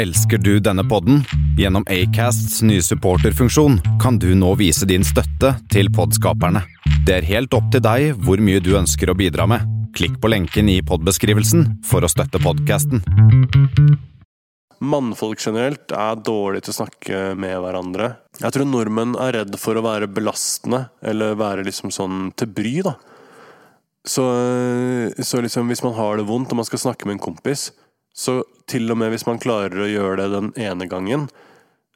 Elsker du denne podden? Gjennom Acasts nye supporterfunksjon kan du nå vise din støtte til podskaperne. Det er helt opp til deg hvor mye du ønsker å bidra med. Klikk på lenken i podbeskrivelsen for å støtte podkasten. Mannfolk generelt er dårlige til å snakke med hverandre. Jeg tror nordmenn er redd for å være belastende, eller være liksom sånn til bry, da. Så, så liksom hvis man har det vondt og man skal snakke med en kompis, så til og med hvis man klarer å gjøre det den ene gangen,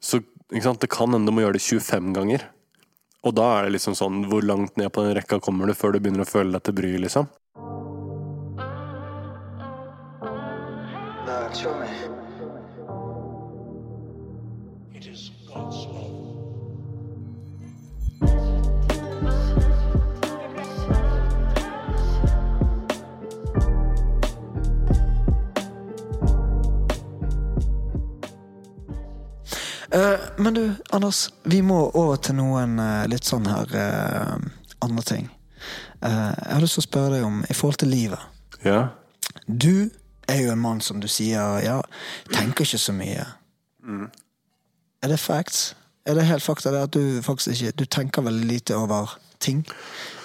så det kan hende du må gjøre det 25 ganger. Og da er det liksom sånn Hvor langt ned på den rekka kommer du før du begynner å føle deg til bry, liksom? Lord, men du, Anders, vi må over til noen eh, litt sånn her eh, andre ting. Eh, jeg har lyst til å spørre deg om i forhold til livet. Ja. Du er jo en mann som du sier ja, tenker ikke så mye. Er det facts? Er det helt fakta det at du faktisk ikke Du tenker veldig lite over ting?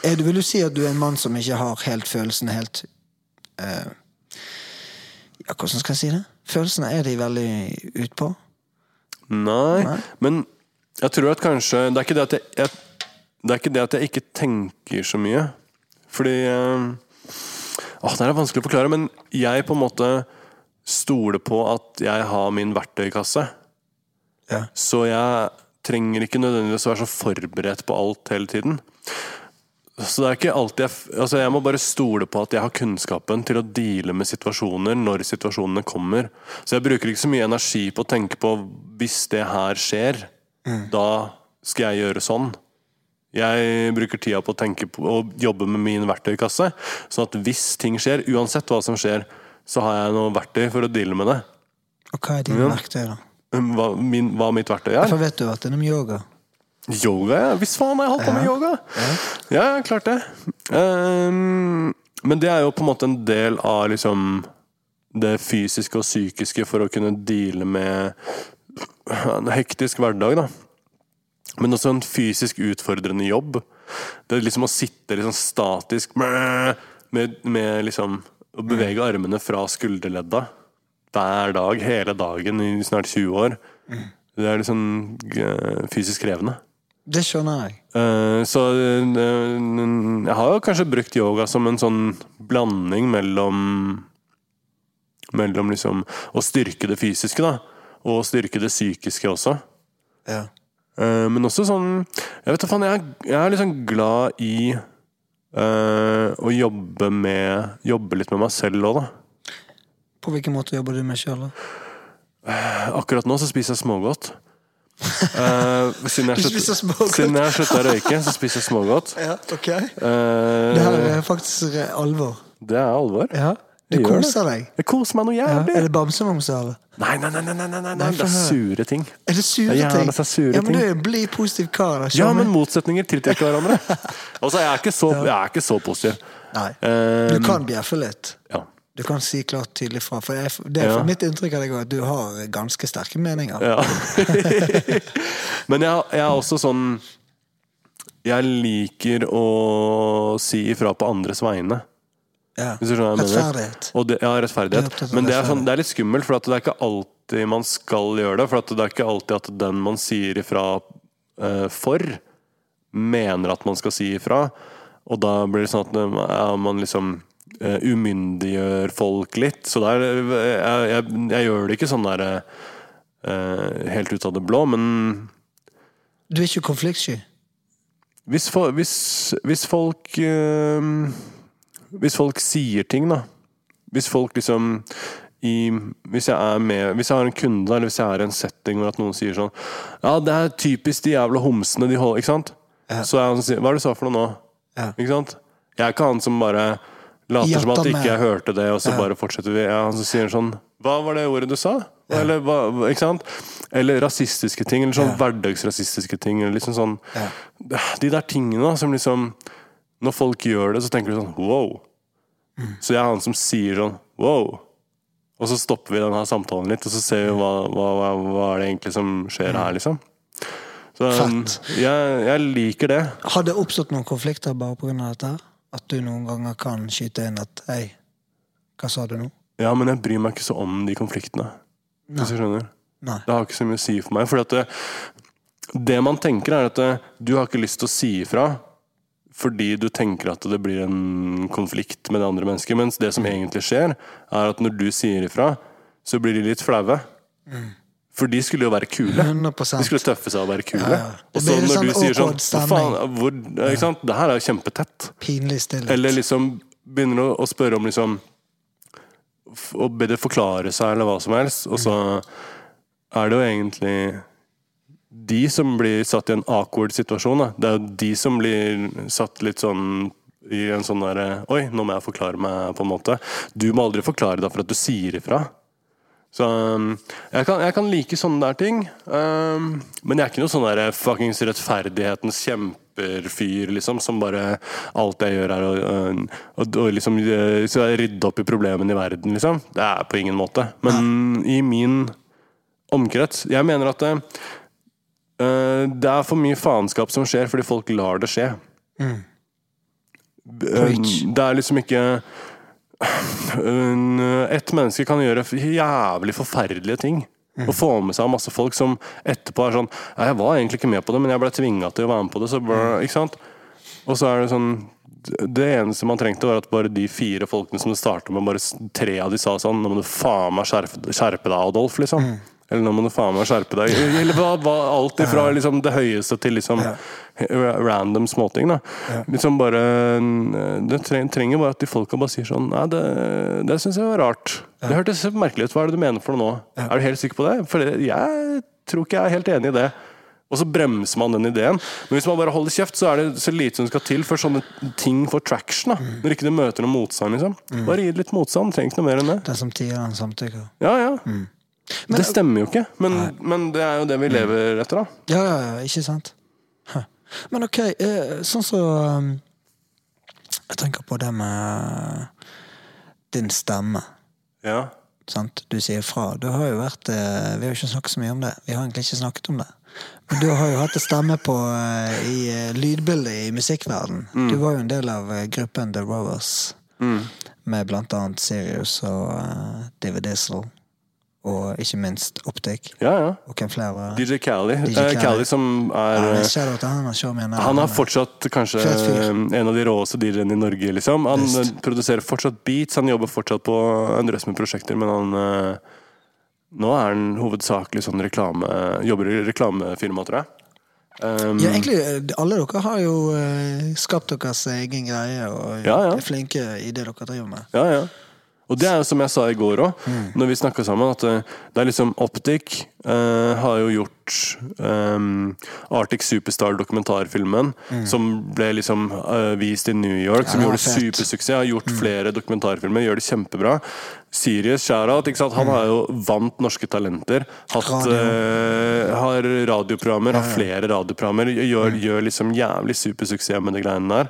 Er du, vil du si at du er en mann som ikke har helt følelsene helt eh, Ja, hvordan skal jeg si det? Følelsene er de veldig utpå? Nei, Nei. men jeg tror at kanskje Det er ikke det at jeg, jeg, det er ikke, det at jeg ikke tenker så mye. Fordi eh, Åh, Det er vanskelig å forklare, men jeg på en måte stoler på at jeg har min verktøykasse. Ja. Så jeg trenger ikke nødvendigvis å være så forberedt på alt hele tiden. Så det er ikke alltid jeg, altså jeg må bare stole på at jeg har kunnskapen til å deale med situasjoner når situasjonene kommer. Så jeg bruker ikke så mye energi på å tenke på hvis det her skjer, da skal jeg gjøre sånn. Jeg bruker tida på å tenke på å jobbe med min verktøykasse, sånn at hvis ting skjer, uansett hva som skjer, så har jeg noe verktøy for å deale med det. Og hva er dine Ja. verktøy, da? Um, Hva, min, hva mitt verktøy er? For vet du at det er om yoga? Yoga, ja. Hvis faen har jeg holdt på med yoga! Ja, ja, klart det. Um, men det er jo på en måte en del av liksom det fysiske og psykiske for å kunne deale med en hektisk hverdag, da. Men også en fysisk utfordrende jobb. Det er liksom å sitte liksom statisk med, med liksom Å bevege armene fra skulderledda hver dag, hele dagen i snart 20 år. Det er liksom eh, fysisk krevende. Det skjønner jeg. Eh, Så eh, jeg har jo kanskje brukt yoga som en sånn blanding mellom Mellom liksom å styrke det fysiske, da, og styrke det psykiske også. Ja. Eh, Men også sånn Jeg vet da faen, jeg, jeg er sånn glad i å jobbe med Jobbe litt med meg selv òg, da. På hvilken måte jobber du med sjøl, da? Akkurat nå så spiser jeg smågodt. Eh, siden, jeg slutta å røyke, så spiser jeg smågodt. Ja, ok. uh, Det her er faktisk alvor. det er alvor. Ja. Du Jeg det. koser deg. Jeg koser meg noe Ja. jævlig. Er det bamsemums, eller? Nei, nei, nei, nei, nei, nei, nei, det er sure ting. Er det sure Ja, ting? det er sure ja, men du er en blid, positiv kar. Ja, men motsetninger tiltrekker hverandre. Altså, jeg er ikke så, jeg er ikke så positiv. Nei. Eh, Du kan bjeffe litt. Ja. Du kan si klart tydelig fra. For jeg, det er Ja. for mitt inntrykk av deg at du har ganske sterke meninger. ja. Men jeg, jeg er også sånn Jeg liker å si ifra på andres vegne. Ja. Rettferdighet. Det, ja, er rettferdighet. Det Men det er, sånn, det er litt skummelt, for at det er ikke alltid man skal gjøre det. For at det er ikke alltid at den man sier ifra uh, for, mener at man skal si ifra. Og da blir det sånn at eh, man liksom umyndiggjør folk litt. Så der, eh, jeg, jeg, jeg gjør det ikke sånn der uh, helt ut av det blå, men Du er ikke konfliktsky. hvis, hvis, hvis folk uh, Hvis folk sier ting, da. Hvis folk liksom i, hvis jeg er med Hvis jeg har en kunde, eller hvis jeg er i en setting hvor at noen sier sånn Ja, det er typisk de jævla homsene de holder Ikke sant? Ja. Så han som sier Hva er det du sa for noe nå? Ja. Ikke sant? Jeg er ikke han som bare later som at ikke jeg hørte det, og så Ja. bare fortsetter vi. Så sier han sånn Hva var det ordet du sa? Eller hva, ikke sant? Eller rasistiske ting, eller sånn Ja. hverdagsrasistiske ting. Eller liksom sånn Ja. De der tingene som liksom Når folk gjør det, så tenker du sånn wow. Mm. Så jeg er han som sier sånn wow. Og så stopper vi denne samtalen litt, og så ser vi hva, hva, hva, hva er det egentlig som skjer her, liksom. Så jeg, jeg liker det. Har det oppstått noen konflikter bare pga. dette? her? At du noen ganger kan skyte inn at Hei, hva sa du nå? Ja, men jeg bryr meg ikke så om de konfliktene. Hvis du skjønner. Nei. Det har ikke så mye å si for meg. Fordi at det, det man tenker, er at det, du har ikke lyst til å si ifra fordi du tenker at det blir en konflikt med det andre mennesket. Mens det som egentlig skjer, er at når du sier ifra, så blir de litt flaue. For de skulle jo være kule. 100%. De skulle tøffe seg og være kule. Ja, ja. Og så når sånn du sier sånn Hva faen, hvor, ikke sant? Det her er jo kjempetett. Pinlig stillhet. Eller liksom begynner å, å spørre om liksom Å be det forklare seg, eller hva som helst. Og så er det jo egentlig de som blir satt i en awkward situasjon. Da. Det er jo de som blir satt litt sånn i en sånn derre Oi, nå må jeg forklare meg, på en måte. Du må aldri forklare deg for at du sier ifra. Så um, jeg kan, jeg kan like sånne der ting. Um, men jeg er ikke noe sånn der fuckings rettferdighetens kjemperfyr, liksom, som bare Alt jeg gjør, er å, å liksom så jeg rydde opp i problemene i verden, liksom. Det er på ingen måte. Men i min omkrets Jeg mener at det, øh, det er for mye faenskap som skjer fordi folk lar det skje. Mm. øh, Det er liksom ikke et menneske kan gjøre jævlig forferdelige ting. Og få med seg masse folk som etterpå er sånn «Nei, 'Jeg var egentlig ikke med på det, men jeg ble tvinga til å være med på det.' Så? Og så er det sånn Det eneste man trengte, var at bare de fire folkene som det starta med, bare tre av de sa sånn 'Nå må du faen meg skjerpe, skjerpe deg, Adolf', liksom. Eller 'Nå må du faen meg skjerpe deg'. Eller hva, hva, alt ifra liksom, det høyeste til liksom ja. random småting. da Liksom bare Det trenger, bare at de folka bare sier sånn Nei, det, det syns jeg var rart. Det hørtes merkelig ut. Hva er det du mener for noe nå? Er du helt sikker på det? For jeg tror ikke jeg er helt enig i det. Og så bremser man den ideen. Men hvis man bare holder kjeft, så er det så lite som skal til for sånne ting får traction. da Når ikke det møter noen motstand. liksom Bare gi litt motstand. Trenger ikke noe mer enn det. Det er som tier, den samtykker. Ja, ja Det stemmer jo ikke, men, men det er jo det vi lever etter, da. Ja, ja, ja, ikke sant? Huh. Men ok, eh, sånn så um, Jeg tenker på det med din stemme. Ja. Sant? Du sier fra. Du har jo vært eh, Vi har jo ikke snakket så mye om det. Vi har egentlig ikke snakket om det. Men du har jo hatt en stemme på eh, i eh, lydbildet i musikkverden. Du var jo en del av eh, gruppen The Rovers. Med blant annet Sirius og uh, David Dizzle. Og ikke minst Optic. ja, ja. Og hvem flere? DJ Cali. Eh, Khaled. Khaled som er Ja, eh, Shadow han er. Han er fortsatt kanskje en av de råeste DJ-ene i Norge. liksom Han eh, produserer fortsatt beats, han jobber fortsatt på en drøss med prosjekter, men han eh, Nå er han hovedsakelig sånn reklame Jobber i reklamefirma, tror jeg. Um, Ja, egentlig, eh, alle dere har jo eh, skapt deres egen greie og Ja, ja. er flinke i det dere driver med. Ja, ja. Og det er jo som jeg sa i går òg, Mm. når vi snakka sammen, at eh, det er liksom Optic uh, har jo gjort um, Arctic Superstar-dokumentarfilmen, som ble liksom uh, vist i New York, som Mm. den var gjorde. Mm. supersuksess. Har gjort flere dokumentarfilmer, gjør det kjempebra. Sirius Sharat, han har jo vant Norske Talenter. Hatt, Mm. Radio. uh, har radioprogrammer, har flere radioprogrammer. Gjør, gjør liksom jævlig supersuksess med de greiene der.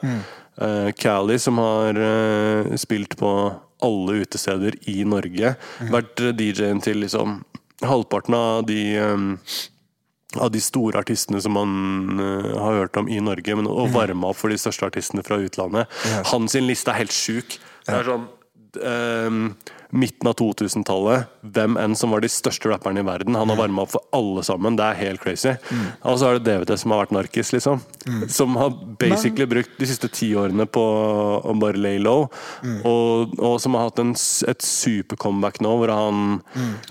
Uh, Cali, som har uh, spilt på alle utesteder i Norge. Vært eh, DJ-en til liksom halvparten av de um, av de store artistene som man uh, har hørt om i Norge, men å varme opp for de største artistene fra utlandet. Ja. Hans liste er helt sjuk. Det er sånn eh, Midten av 2000-tallet, hvem enn som var de største rapperne i verden. Han har varma opp for alle sammen. Det er helt crazy. Og så er det DVD som har vært narkis, liksom. Som har basically brukt de siste ti årene på å bare lay low. Og, og som har hatt en, et super-comeback nå, hvor han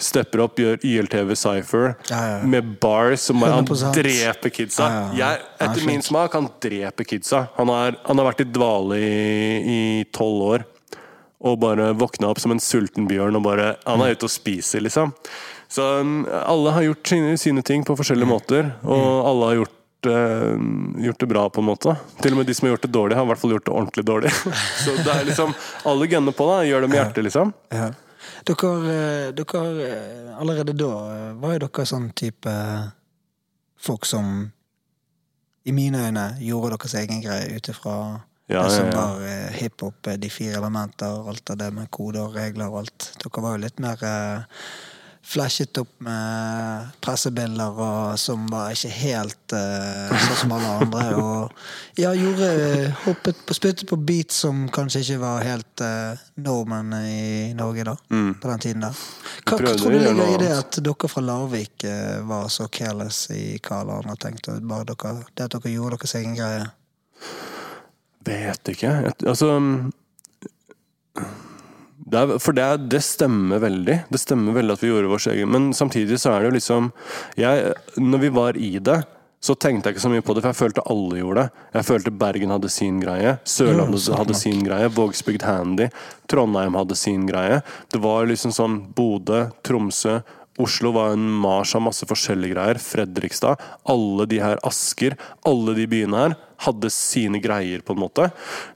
stepper opp, gjør YLTV Cypher Ja, ja. med bars som Han dreper kidsa. Ja. Jeg, er etter min smak, han dreper kidsa. Han har, han har vært i dvale i tolv år. Og bare våkna opp som en sulten bjørn og bare Han er ute og spiser, liksom. Så um, alle har gjort sine, sine ting på forskjellige måter, og alle har gjort eh, gjort det bra, på en måte. Til og med de som har gjort det dårlig, har i hvert fall gjort det ordentlig dårlig. Så det er liksom Alle gunner på, da. Gjør det med hjertet, liksom. Ja. Dere, eh, dere eh, Allerede da var jo dere sånn type folk som i mine øyne gjorde deres egen greie ut ifra Ja, det som var eh, hiphop, eh, de fire elementer, alt av det med koder og regler og alt. Dere var jo litt mer eh, flashet opp med pressebilder og som var ikke helt eh, sånn som alle andre. Og ja, gjorde hoppet på spyttet på beat som kanskje ikke var helt eh, normen i Norge da, på den tiden der. Hva, hva tror du ligger i det at dere fra Larvik eh, var så careless i hva alle andre tenkte? Bare dere, det at dere gjorde deres egen greie? Vet ikke. Altså det er, For det, det stemmer veldig. Det stemmer veldig at vi gjorde vår egen Men samtidig så er det jo liksom jeg, Når vi var i det, så tenkte jeg ikke så mye på det, for jeg følte alle gjorde det. Jeg følte Bergen hadde sin greie, Sørlandet hadde sin greie, Vågsbygd Handy, Trondheim hadde sin greie. Det var liksom sånn Bodø, Tromsø, Oslo var en mars av masse forskjellige greier. Fredrikstad. Alle de her Asker. Alle de byene her hadde sine greier, på en måte.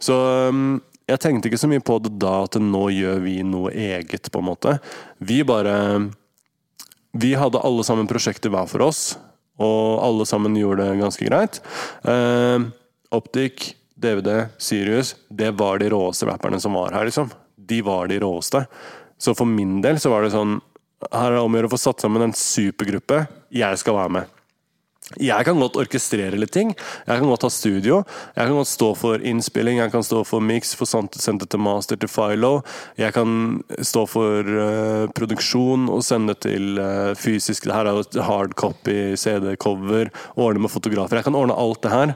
Så um, jeg tenkte ikke så mye på det da, at nå gjør vi noe eget, på en måte. Vi bare Vi hadde alle sammen prosjekter hver for oss, og alle sammen gjorde det ganske greit. Uh, Optic, DVD, Sirius, det var de råeste rapperne som var her, liksom. De var de råeste. Så for min del så var det sånn Her er det om å gjøre å få satt sammen en supergruppe. Jeg skal være med. Jeg kan godt orkestrere litt ting. Jeg kan godt ha studio. Jeg kan godt stå for innspilling, jeg kan stå for mix, for det til master til Philo. Jeg kan stå for uh, produksjon og sende til uh, fysisk Det her er jo hardcopy, hard copy, CD-cover, ordne med fotografer. Jeg kan ordne alt det her.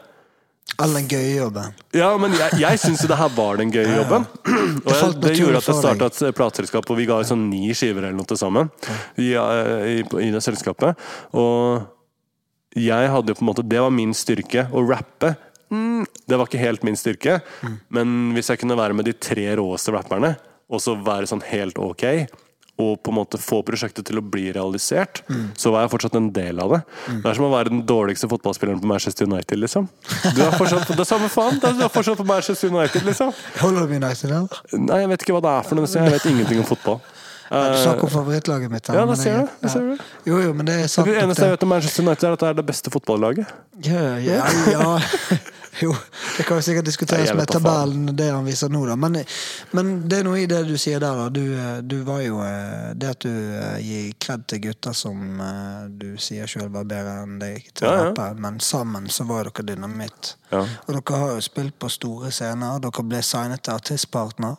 All den gøye jobben. Ja, men jeg, jeg syns jo det her var den gøye jobben. Og jeg, det gjorde at jeg starta et plateselskap og vi ga sånn ni skiver eller noe til sammen. I, eh, i, I det selskapet. Og jeg hadde jo på en måte Det var min styrke. Å rappe, mm, det var ikke helt min styrke. Men hvis jeg kunne være med de tre råeste rapperne, og så være sånn helt ok, og på en måte få prosjektet til å bli realisert, så var jeg fortsatt en del av det. Det er som å være den dårligste fotballspilleren på Manchester United, liksom. Du er fortsatt på det samme faen! Du er fortsatt på Manchester United, liksom. Holder du med United, eller? Nei, jeg vet ikke hva det er for noe, jeg vet ingenting om fotball. Nei, Du snakker om favorittlaget mitt. Da, Ja, det ser jeg- du. Det ser du. Jo, jo, det. Det eneste jeg vet om Manchester United, er at det er det beste fotballaget. Ja, ja, ja. Jo, det kan jo sikkert diskuteres med tabellen, det han viser nå, da. Men, men det er noe i det du sier der, da. Du, eh, du var jo eh, Det at du eh, gir kred til gutter som du sier sjøl var bedre enn deg til Ja, ja. rappe, men sammen så var dere dynamitt. Ja. Og dere har jo spilt på store scener. Dere ble signet til artistpartner.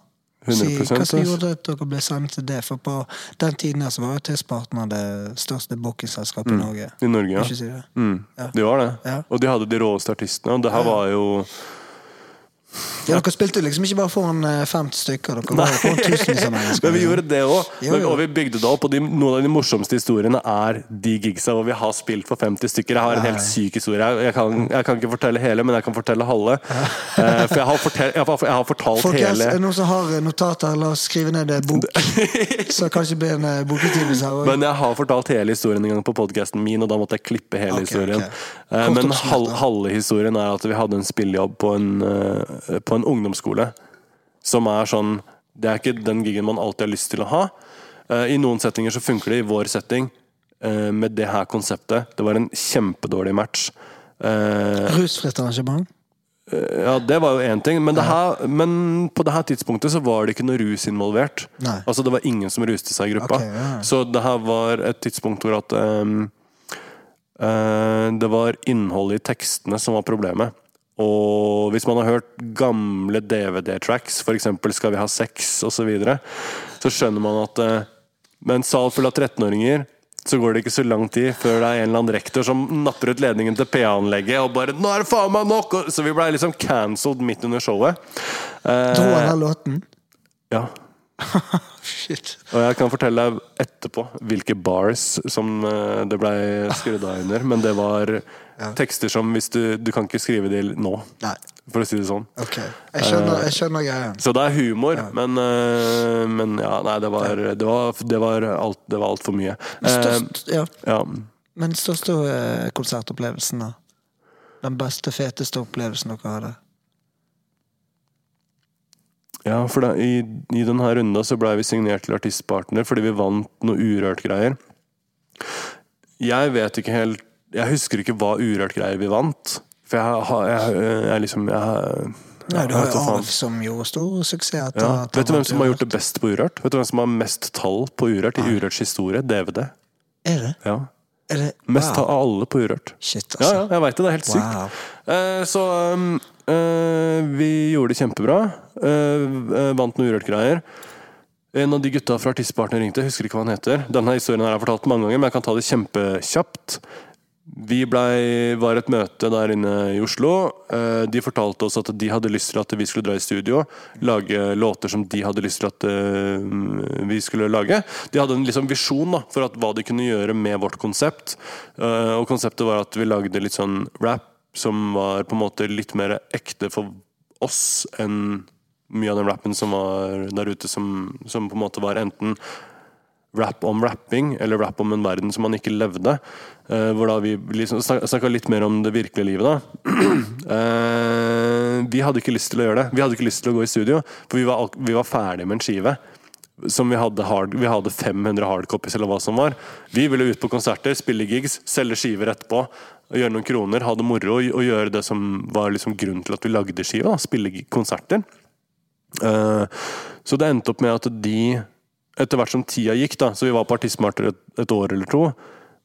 100%, Si, hva som gjorde at dere ble signet til det? For på den tiden her så var artistpartner det største bookingselskapet i Norge. I Norge, ja. Si det? Mm, Ja. de var det. Ja. Og de hadde de råeste artistene. Og det her var jo Ja, Dere spilte liksom ikke bare foran eh, 50 stykker, dere var foran tusenvis av mennesker. Men vi gjorde det òg. Og vi bygde det opp. Og de, noen av de morsomste historiene er de gigsa hvor vi har spilt for 50 stykker. Jeg har en helt syk historie. Jeg- kan, jeg kan ikke fortelle hele, men jeg kan fortelle halve. Eh, for jeg har, fortell, jeg har, jeg har fortalt er hele det noen som har eh, notater? La oss skrive ned det bok. Så kanskje blir en uh, bokutgivelse her òg. Men jeg har fortalt hele historien en gang på podkasten min, og da måtte jeg klippe hele okay, historien. ok. Eh, Men halve historien er at vi hadde en spillejobb på en, eh, på en ungdomsskole. Som er sånn Det er ikke den gigen man alltid har lyst til å ha. Eh, I noen settinger så funker det. I vår setting, eh, med det her konseptet Det var en kjempedårlig match. Eh, Rusfritt arrangement? ja, det var jo én ting, men, det her, men på det her tidspunktet så var det ikke noe rus involvert. Nei. Altså Det var ingen som ruste seg i gruppa. Okay, ja. Så det her var et tidspunkt hvor at um, uh, Det var innholdet i tekstene som var problemet. Og hvis man har hørt gamle DVD-tracks, f.eks. 'Skal vi ha sex' osv., så, videre, så skjønner man at eh, med en sal full av 13-åringer så går det ikke så lang tid før det er en eller annen rektor som napper ut ledningen til PA-anlegget og bare 'Nå er det faen meg nok!' Så vi blei liksom cancelled midt under showet. Eh, Dro han av låten? ja. Shit. Og jeg kan fortelle deg etterpå hvilke bars som eh, det blei skrudd av under. Men det var tekster som hvis du Du kan ikke skrive de nå, Nei. for å si det sånn. Ok. Jeg skjønner, jeg skjønner greia. Så det er humor, men, eh, men ja, nei, det var, det var, det var alt Det var altfor mye. Eh, Størst, ja. ja. Men største eh, konsertopplevelsen, da? Den beste, feteste opplevelsen dere hadde? ja, for da, i, i denne runda så blei vi signert til artistpartner fordi vi vant noe Urørt-greier. Jeg vet ikke helt Jeg husker ikke hva Urørt-greier vi vant. For jeg har jeg, jeg, liksom jeg, Nei, du har jo. Arv som gjorde stor suksess. Ja. Vet du hvem som har gjort det best på Urørt? Vet du hvem som har mest tall på Urørt i Urørts historie? DVD. Er det? Ja. Er det? Mest wow. av alle på Urørt. Shit, Ja, ja, altså. jeg veit det. Det er helt sykt. Wow. Eh, så um, eh, vi gjorde det kjempebra. Eh, eh, vant noen Urørt-greier. En av de gutta fra Artistpartner ringte, jeg husker ikke hva han heter. Denne historien har jeg fortalt mange ganger, men jeg kan ta det kjempekjapt. Vi ble, var et møte der inne i Oslo. Eh, De fortalte oss at de hadde lyst til at vi skulle dra i studio. Lage låter som de hadde lyst til at eh, vi skulle lage. De hadde en liksom visjon da, for hva de kunne gjøre med vårt konsept. Eh, Og konseptet var at vi lagde litt sånn rap som var på en måte litt mer ekte for oss enn mye av den rappen som var der ute, som, som på en måte var enten rap om rapping, eller rap om en verden som man ikke levde. Uh, hvor da vi liksom snakka litt mer om det virkelige livet, da. Uh, vi hadde ikke lyst til å gjøre det. Vi hadde ikke lyst til å gå i studio, for vi var, vi var ferdig med en skive. Som vi hadde, hard, vi hadde 500 hardcopies, eller hva som var. Vi ville ut på konserter, spille gigs, selge skiver etterpå. Gjøre noen kroner, ha det moro og gjøre det som var liksom grunnen til at vi lagde skiva. da, Spille konserter. Uh, så det endte opp med at de etter hvert som tida gikk, da, så vi var på Artistmarter et, et år eller to,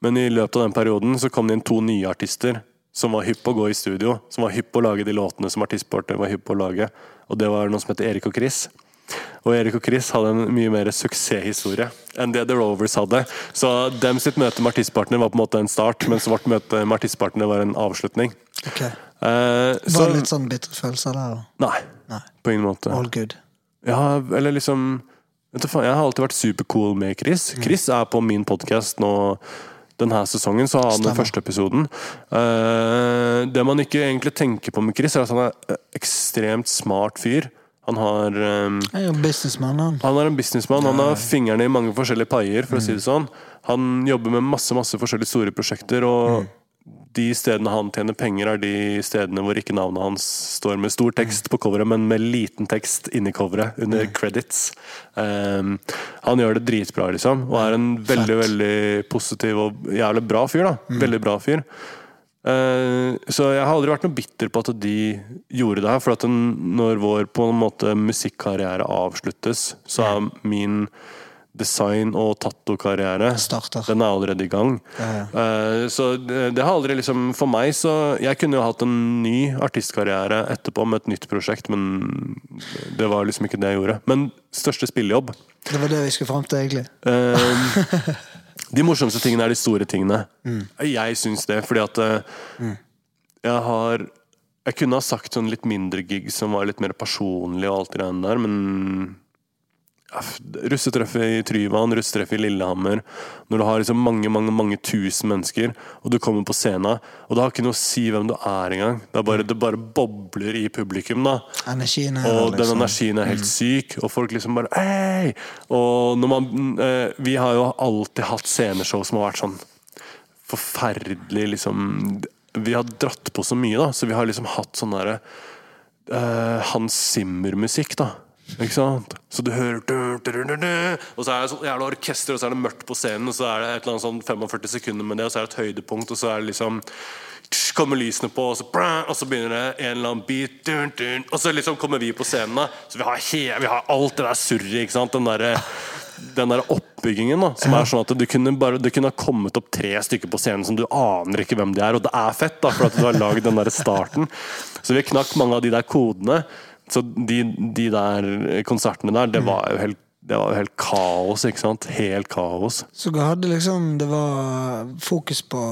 men i løpet av den perioden så kom det inn to nye artister som var hypp på å gå i studio, som var hypp på å lage de låtene som Artistpartner var hypp på å lage, og det var noe som heter Erik og Chris. Og Erik og Chris hadde en mye mer suksesshistorie enn det The Rovers hadde. Så dem sitt møte med Artistpartner var på en måte en start, mens vårt møte med Artistpartner var en avslutning. Ok. Eh, så, Var det litt sånn bitre følelser der? Nei, Nei. på ingen måte. All good. Ja, eller liksom vet du faen, Jeg har alltid vært supercool med Chris. Mm. Chris er på min podkast nå denne sesongen, så har han den første episoden. Uh, det man ikke egentlig tenker på med Chris, er at han er eh, ekstremt smart fyr. Han har um, Jeg er han. han er en businessmann. Han har fingrene i mange forskjellige paier, for å si det sånn. Han jobber med masse masse forskjellige store prosjekter, og de stedene han tjener penger, er de stedene hvor ikke navnet hans står med stor tekst på coveret, men med liten tekst inni coveret, under credits. Um, han gjør det dritbra, liksom, og er en veldig, veldig positiv og jævlig bra fyr. da Veldig bra fyr. Uh, så jeg har aldri vært noe bitter på at de gjorde det her. For at den, når vår på en måte musikkarriere avsluttes, så er min design- og tattokarriere Den er allerede i gang. Ja, Eh, så det, det har aldri liksom For meg så Jeg kunne jo hatt en ny artistkarriere etterpå med et nytt prosjekt, men det var liksom ikke det jeg gjorde. Men største spillejobb Det var det vi skulle fram til, egentlig. Uh, de morsomste tingene er de store tingene. Jeg syns det, fordi at eh, jeg har Jeg kunne ha sagt sånn litt mindre gig som var litt mer personlig og alt det der, men ja, Russetreffet i Tryvann, russetreffet i Lillehammer. Når du har liksom mange mange, mange tusen mennesker, og du kommer på scenen, og det har ikke noe å si hvem du er engang. Det, er bare, det bare bobler i publikum. da Energien er og den liksom. energien er helt syk, og folk liksom bare Hei! Og når man eh, Vi har jo alltid hatt sceneshow som har vært sånn forferdelig liksom Vi har dratt på så mye, da, så vi har liksom hatt sånn derre eh, Hans Zimmer-musikk, da. Ikke sant? Så du hører Og så er det sånn jævla orkester, og så er det mørkt på scenen, og så er det et eller annet sånn 45 sekunder med det, og så er det et høydepunkt, og så er det liksom kommer lysene på, og så, og så begynner det en eller annen beat dun, dun, Og så liksom kommer vi på scenen, da. Så vi har, he, vi har alt det der surret. Den derre den der oppbyggingen da som er sånn at du kunne, bare, det kunne ha kommet opp tre stykker på scenen som du aner ikke hvem de er, og det er fett, da for at du har lagd den der starten. Så vi knakk mange av de der kodene. Så de, de der konsertene der, det var jo helt det var helt kaos, ikke sant? Helt kaos. Så hadde liksom Det var fokus på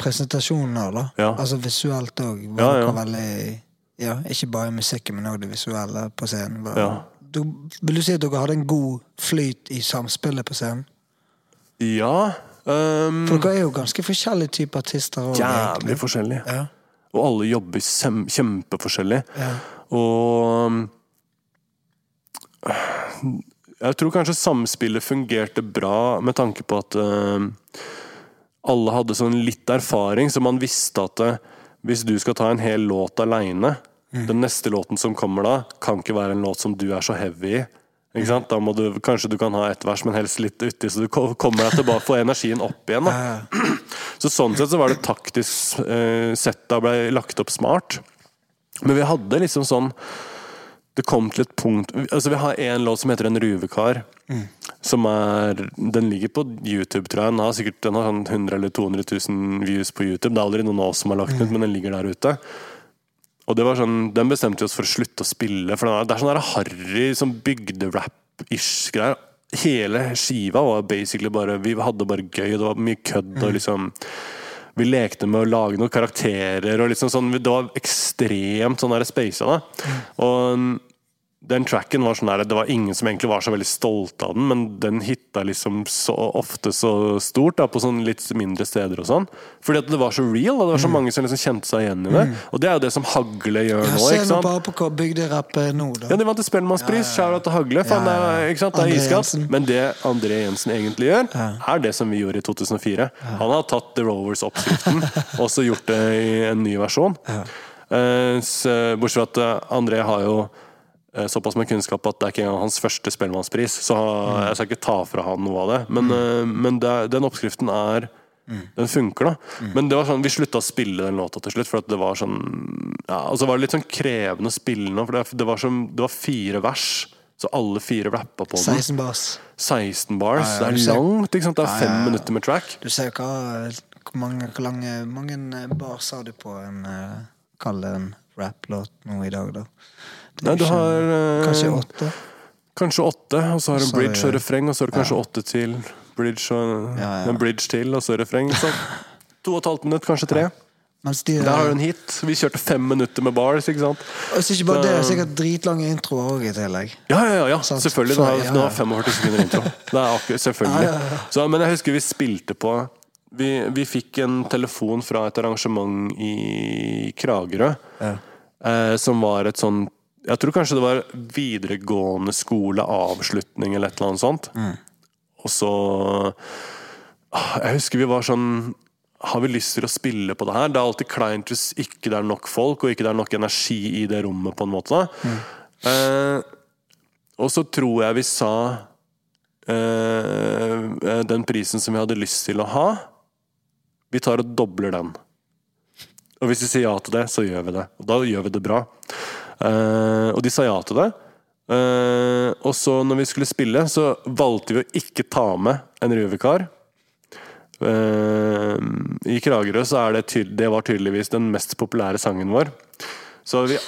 presentasjonen her, da. Ja. Altså visuelt òg. Ja, ja. Veldig ja, Ikke bare musikken, men òg det visuelle på scenen. Var, Ja. du, vil du si at dere hadde en god flyt i samspillet på scenen? Ja um, For dere er jo ganske forskjellige typer artister. også, Jævlig egentlig. forskjellig. Ja. Og alle jobber kjempeforskjellig. Ja. Og jeg tror kanskje samspillet fungerte bra med tanke på at um, alle hadde sånn litt erfaring, så man visste at uh, hvis du skal ta en hel låt aleine, den neste låten som kommer da, kan ikke være en låt som du er så heavy i. Da må du, kanskje du kan ha ett vers, men helst litt uti, så du kommer deg tilbake, får energien opp igjen. Da. Så sånn sett så var det taktisk eh, sett da ble lagt opp smart. Men vi hadde liksom sånn Det kom til et punkt Altså Vi har en låt som heter En ruvekar. Som er Den ligger på YouTube, tror jeg. Den har sikkert den har sånn 100 eller 200 000 views på YouTube. Det er aldri noen av oss som har lagt den ut, men den ligger der ute. Og det var sånn, Den bestemte vi oss for å slutte å spille. For Det er sånn harry sånn bygderap-ish greier. Hele skiva var basically bare Vi hadde bare gøy, det var mye kødd og liksom Vi lekte med å lage noen karakterer og liksom sånn Det var ekstremt sånn spasa. Og den tracken var sånn der, Det var ingen som egentlig var så veldig stolte av den, men den hitta liksom så ofte så stort da, på sånn litt mindre steder og sånn. Fordi at det var så real, og det var så mange som liksom kjente seg igjen i det. Og det er jo det som Hagle gjør Ja, nå. ikke nå Se bare på hva bygderapp er nå, da. Ja, De vant til Spellemannspris. Shout-out til Hagle. Det er, ikke sant? det er iskaldt. Men det André Jensen egentlig gjør, er det som vi gjorde i 2004. Han har tatt The Rovers-oppskriften og så gjort det i en ny versjon. Uh, så, bortsett fra at eh, André har jo eh, såpass med kunnskap at det er ikke engang hans første Spellemannspris. Så jeg skal ikke ta fra han noe av det. Men, mm. men det, den oppskriften er Den funker, da. Men det var sånn, vi slutta å spille den låta til slutt, for det var sånn ja, Og så var det litt sånn krevende å spille nå, for det, det, var som, det var fire vers. Så alle fire rappa på den. 16 bars. 16 bars. Ja, ja, det er langt. ikke sant? Det er fem minutter med track. Du ser jo hva Hvor mange, hvor lange, mange bars har du på en uh, Kall det en rap-låt nå i dag, da? Nei, du har eh, Kanskje åtte? Kanskje åtte, og så har du Så en bridge og refreng, og så har du kanskje åtte til. Bridge og Ja, ja. en bridge til, og så refreng. Så to og et halvt minutt, kanskje tre. Mens de Der har du en hit. Vi kjørte fem minutter med bars, ikke sant? Og så ikke bare det, det er sikkert dritlange introer òg i tillegg. Ja, ja, ja, ja. Sant. selvfølgelig. Nå Den har, ja, den har 45 sekunder intro. Det er akkurat, selvfølgelig. Så, men jeg husker vi spilte på Vi, vi fikk en telefon fra et arrangement i Kragerø. Eh, som var et sånn Jeg tror kanskje det var videregående skole, avslutning eller et eller annet sånt. Og så ah, Jeg husker vi var sånn Har vi lyst til å spille på det her? Det er alltid kleint hvis ikke det er nok folk, og ikke det er nok energi i det rommet, på en måte. Eh, og så tror jeg vi sa eh, den prisen som vi hadde lyst til å ha, vi tar og dobler den. Og hvis vi sier ja til det, så gjør vi det. Og da gjør vi det bra. Eh, og de sa ja til det. Eh, og så når vi skulle spille, så valgte vi å ikke ta med en røverkar. Eh, I Kragerø så er det tydelig, det var tydeligvis den mest populære sangen vår. Så vi,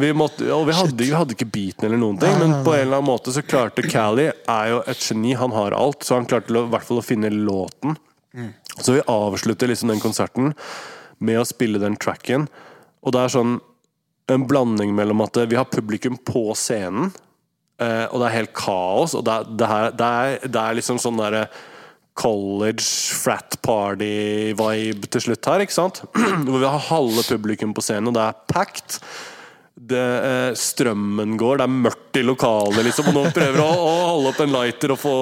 vi måtte, og vi hadde, vi hadde ikke beaten eller noen ting, men på en eller annen måte så klarte Cali er jo et geni, han har alt, så han klarte i hvert fall å finne låten. Så vi avslutter liksom den konserten med å spille den tracken, og det er sånn en blanding mellom at vi har publikum på scenen, eh, og det er helt kaos, og det det her, det er, det er liksom sånn derre college frat party-vibe til slutt her, ikke sant? Hvor vi har halve publikum på scenen, og det er packed. Det, eh, strømmen går, det er mørkt i lokalet, liksom, og noen prøver å, å holde opp en lighter og få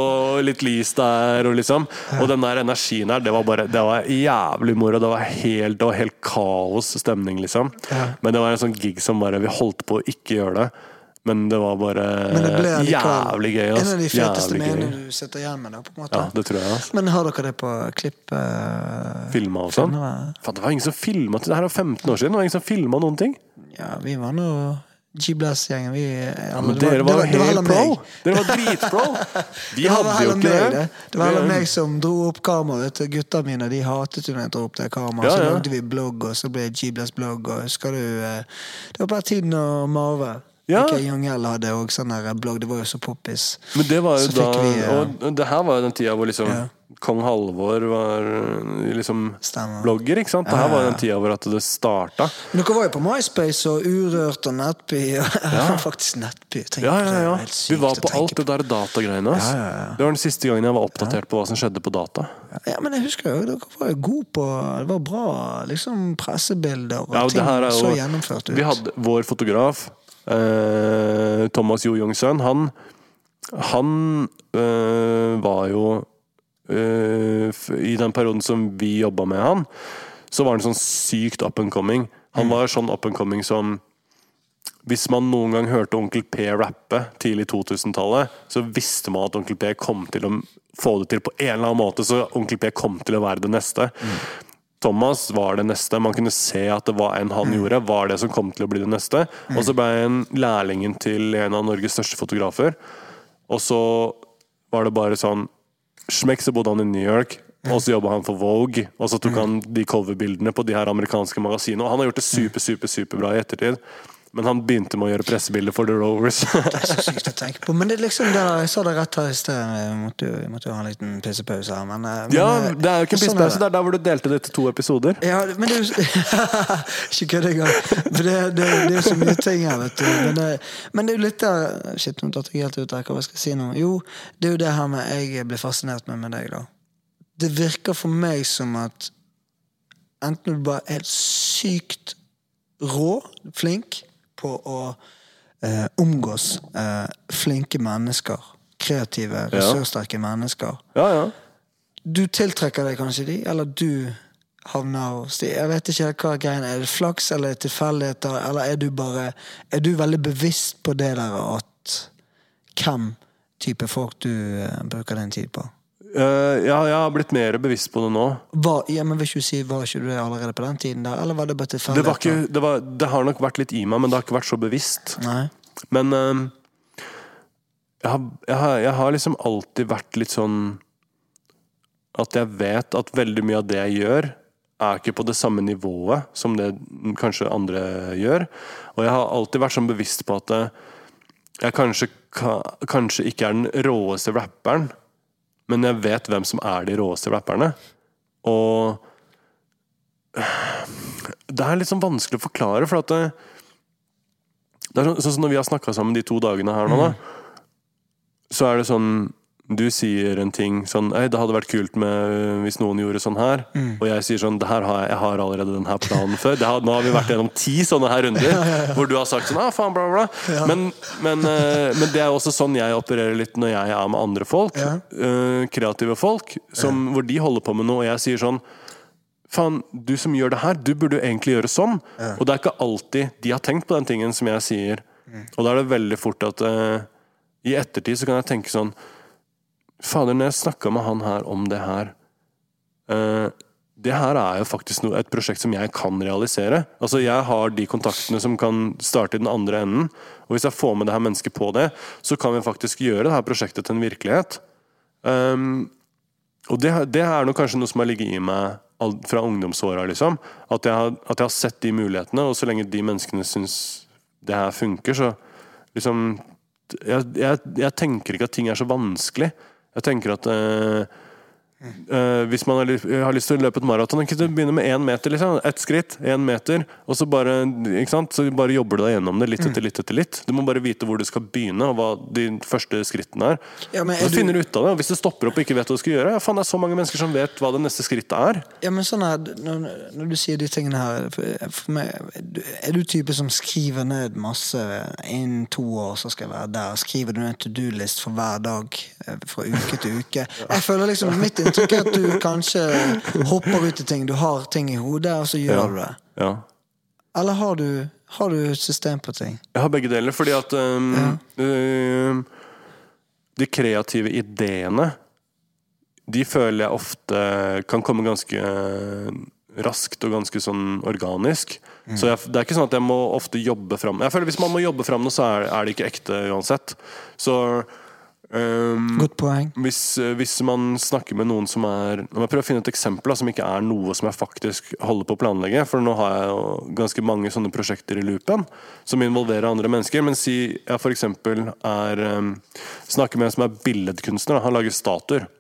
litt lys der. Og, liksom. og den der energien her, det var bare Det var jævlig moro. Det var helt, det var helt kaos stemning, liksom. Men det var en sånn gig som bare Vi holdt på å ikke gjøre det. Men det var bare Men det jævlig gøy. en av de feteste meningene du sitter igjen med. På en måte. Ja, det tror jeg. Altså. Men har dere det på klipp? Uh, Filma og sånn. Det var ingen som filma det her var 15 år siden. Det var ingen som filma noen ting. Ja, vi var nå G-Blast-gjengen. Vi ja, Men dere var jo helt pro! Dere var dritpro! Vi hadde jo ikke det. Det var heller meg som dro opp kameraet. Gutta mine de hatet jo når jeg dro opp det kameraet. Så lagde vi blogg, og så ble det G-Blast blogg. Og husker du eh, Det var bare tiden å Marve. Ja. Ikke Young L hadde òg sånn blogg. Det var jo så poppis. Men det var jo Så da vi, ja. Og det her var jo den tida hvor liksom Ja. Kong Halvor var eh, liksom Stemmer. blogger, ikke sant? Det her var jo den tida hvor at det starta. Men dere var jo på MySpace og Urørt og Nettby. Og faktisk Nettby. Ja, ja, ja. Vi var på alt det der datagreiene. Altså. Ja, ja, ja. Det var den siste gangen jeg var oppdatert på hva som skjedde på data. Ja, men jeg husker jo, dere var jo gode på Det var bra liksom pressebilder og og ting så gjennomført ut. Vi hadde vår fotograf, eh, Thomas Jo Youngsøn, han, han uh, var jo uh, I den perioden som vi jobba med han, så var han sånn sykt up and coming. Han var sånn up and coming som hvis man noen gang hørte Onkel P rappe tidlig 2000-tallet, så visste man at Onkel P kom til å få det til på en eller annen måte, så Onkel P kom til å være det neste. Thomas var det neste. Man kunne se at det var en Mm. han gjorde, var det som kom til å bli det neste. Og så ble han lærlingen til en av Norges største fotografer. Og så var det bare sånn Smekk, så bodde han i New York. Og så jobba han for Vogue, og så tok han de coverbildene på de her amerikanske magasinene. Og han har gjort det super, super, superbra i ettertid. Men han begynte med å gjøre pressebilder for The Rovers. Det er så sykt å tenke på. Men det er liksom det, jeg sa det rett her i sted. Jeg måtte, jo- jeg måtte jo ha en liten pissepause her, men, eh, men ja, eh, det er jo ikke en sånn pissepause. Det er der hvor du delte det til to episoder. Ja, men det er jo Ikke kødd engang. For det, det, det er jo så mye ting her, vet du. Men det, men det er jo litt der Shit, nå datt jeg helt ut her. Hva skal jeg si nå? Jo, det er jo det her med jeg blir fascinert med med deg, da. Det virker for meg som at enten du bare er helt sykt rå, flink, på å eh, omgås eh, flinke mennesker. Kreative, ressurssterke mennesker Ja, ja. du tiltrekker deg kanskje de, eller du havner hos de. Jeg vet ikke hva greien er. Er det flaks eller er det tilfeldigheter, eller er du bare Er du veldig bevisst på det der at hvem type folk du eh, bruker din tid på? Eh, ja, jeg har blitt mer bevisst på det nå. Var, ja, men vil ikke si, var ikke du det allerede på den tiden der, eller var det bare Det, var ikke, det, var, det har nok vært litt i meg, men det har ikke vært så bevisst. Nei? Men eh, jeg, har, jeg, har, jeg har liksom alltid vært litt sånn At jeg vet at veldig mye av det jeg gjør, er ikke på det samme nivået som det kanskje andre gjør. Og jeg har alltid vært sånn bevisst på at jeg kanskje, kanskje ikke er den råeste rapperen, men jeg vet hvem som er de råeste rapperne. Og det er litt sånn vanskelig å forklare, for at det, det er sånn, sånn som når vi har snakka sammen de to dagene her nå, da. Så er det sånn Du sier en ting sånn Ei, det hadde vært kult med hvis noen gjorde sånn her. Og jeg sier sånn Det her har jeg, jeg har allerede den her planen før. Det har, nå har vi vært gjennom ti sånne her runder hvor du har sagt sånn ah, faen, bla, bla. Men, men, eh, men det er også sånn jeg opererer litt når jeg er med andre folk. Ja. eh, kreative folk. Som, Hvor de holder på med noe, og jeg sier sånn Faen, du som gjør det her, du burde jo egentlig gjøre sånn. Og det er ikke alltid de har tenkt på den tingen som jeg sier. Og da er det veldig fort at uh, i ettertid så kan jeg tenke sånn Fader, når jeg snakka med han her om det her eh, Det her er jo faktisk noe, et prosjekt som jeg kan realisere. Altså Jeg har de kontaktene som kan starte i den andre enden. Og hvis jeg får med det her mennesket på det, så kan vi faktisk gjøre det her prosjektet til en virkelighet. Um, og det, det er nok kanskje noe som har ligget i meg fra ungdomsåra. Liksom. At, jeg har- at jeg har sett de mulighetene, og så lenge de menneskene syns det her funker, så liksom jeg, jeg, jeg tenker ikke at ting er så vanskelig. Jeg tenker at eh, eh, hvis man har, har lyst til å løpe et maraton, kan du begynne med én meter. Liksom. Ett skritt, én meter. Og så bare, så bare jobber du deg gjennom det litt etter litt etter litt. Du må bare vite hvor du skal begynne, og hva de første skrittene er. Ja, men er så du- finner du ut av det. Og hvis du stopper opp og ikke vet hva du skal gjøre, ja, faen, det er så mange mennesker som vet hva det neste skrittet er. Ja, men sånn her, når, når du sier de tingene her for, for meg, Er du type som skriver ned masse Innen to år så skal jeg være der. Skriver du ned to do-list for hver dag eh, fra uke til uke? Jeg føler liksom Mitt inntrykk er at du kanskje hopper ut i ting. Du har ting i hodet, og så gjør du det. Ja. Eller har du, har du et system på ting? Jeg har begge deler, fordi at um, um, De kreative ideene De føler jeg ofte kan komme ganske raskt og ganske sånn organisk. Så jeg, det er ikke sånn at jeg må ofte jobbe fram Jeg føler Hvis man må jobbe fram noe, så er, er det ikke ekte uansett. Så um, Godt poeng. hvis, eh, hvis man snakker med noen som er må jeg prøve å finne et eksempel da, som ikke er noe som jeg faktisk holder på å planlegge. For nå har jeg jo ganske mange sånne prosjekter i loopen som involverer andre mennesker. Men si jeg f.eks. er um, snakker med en som er billedkunstner. Da. Han lager statuer.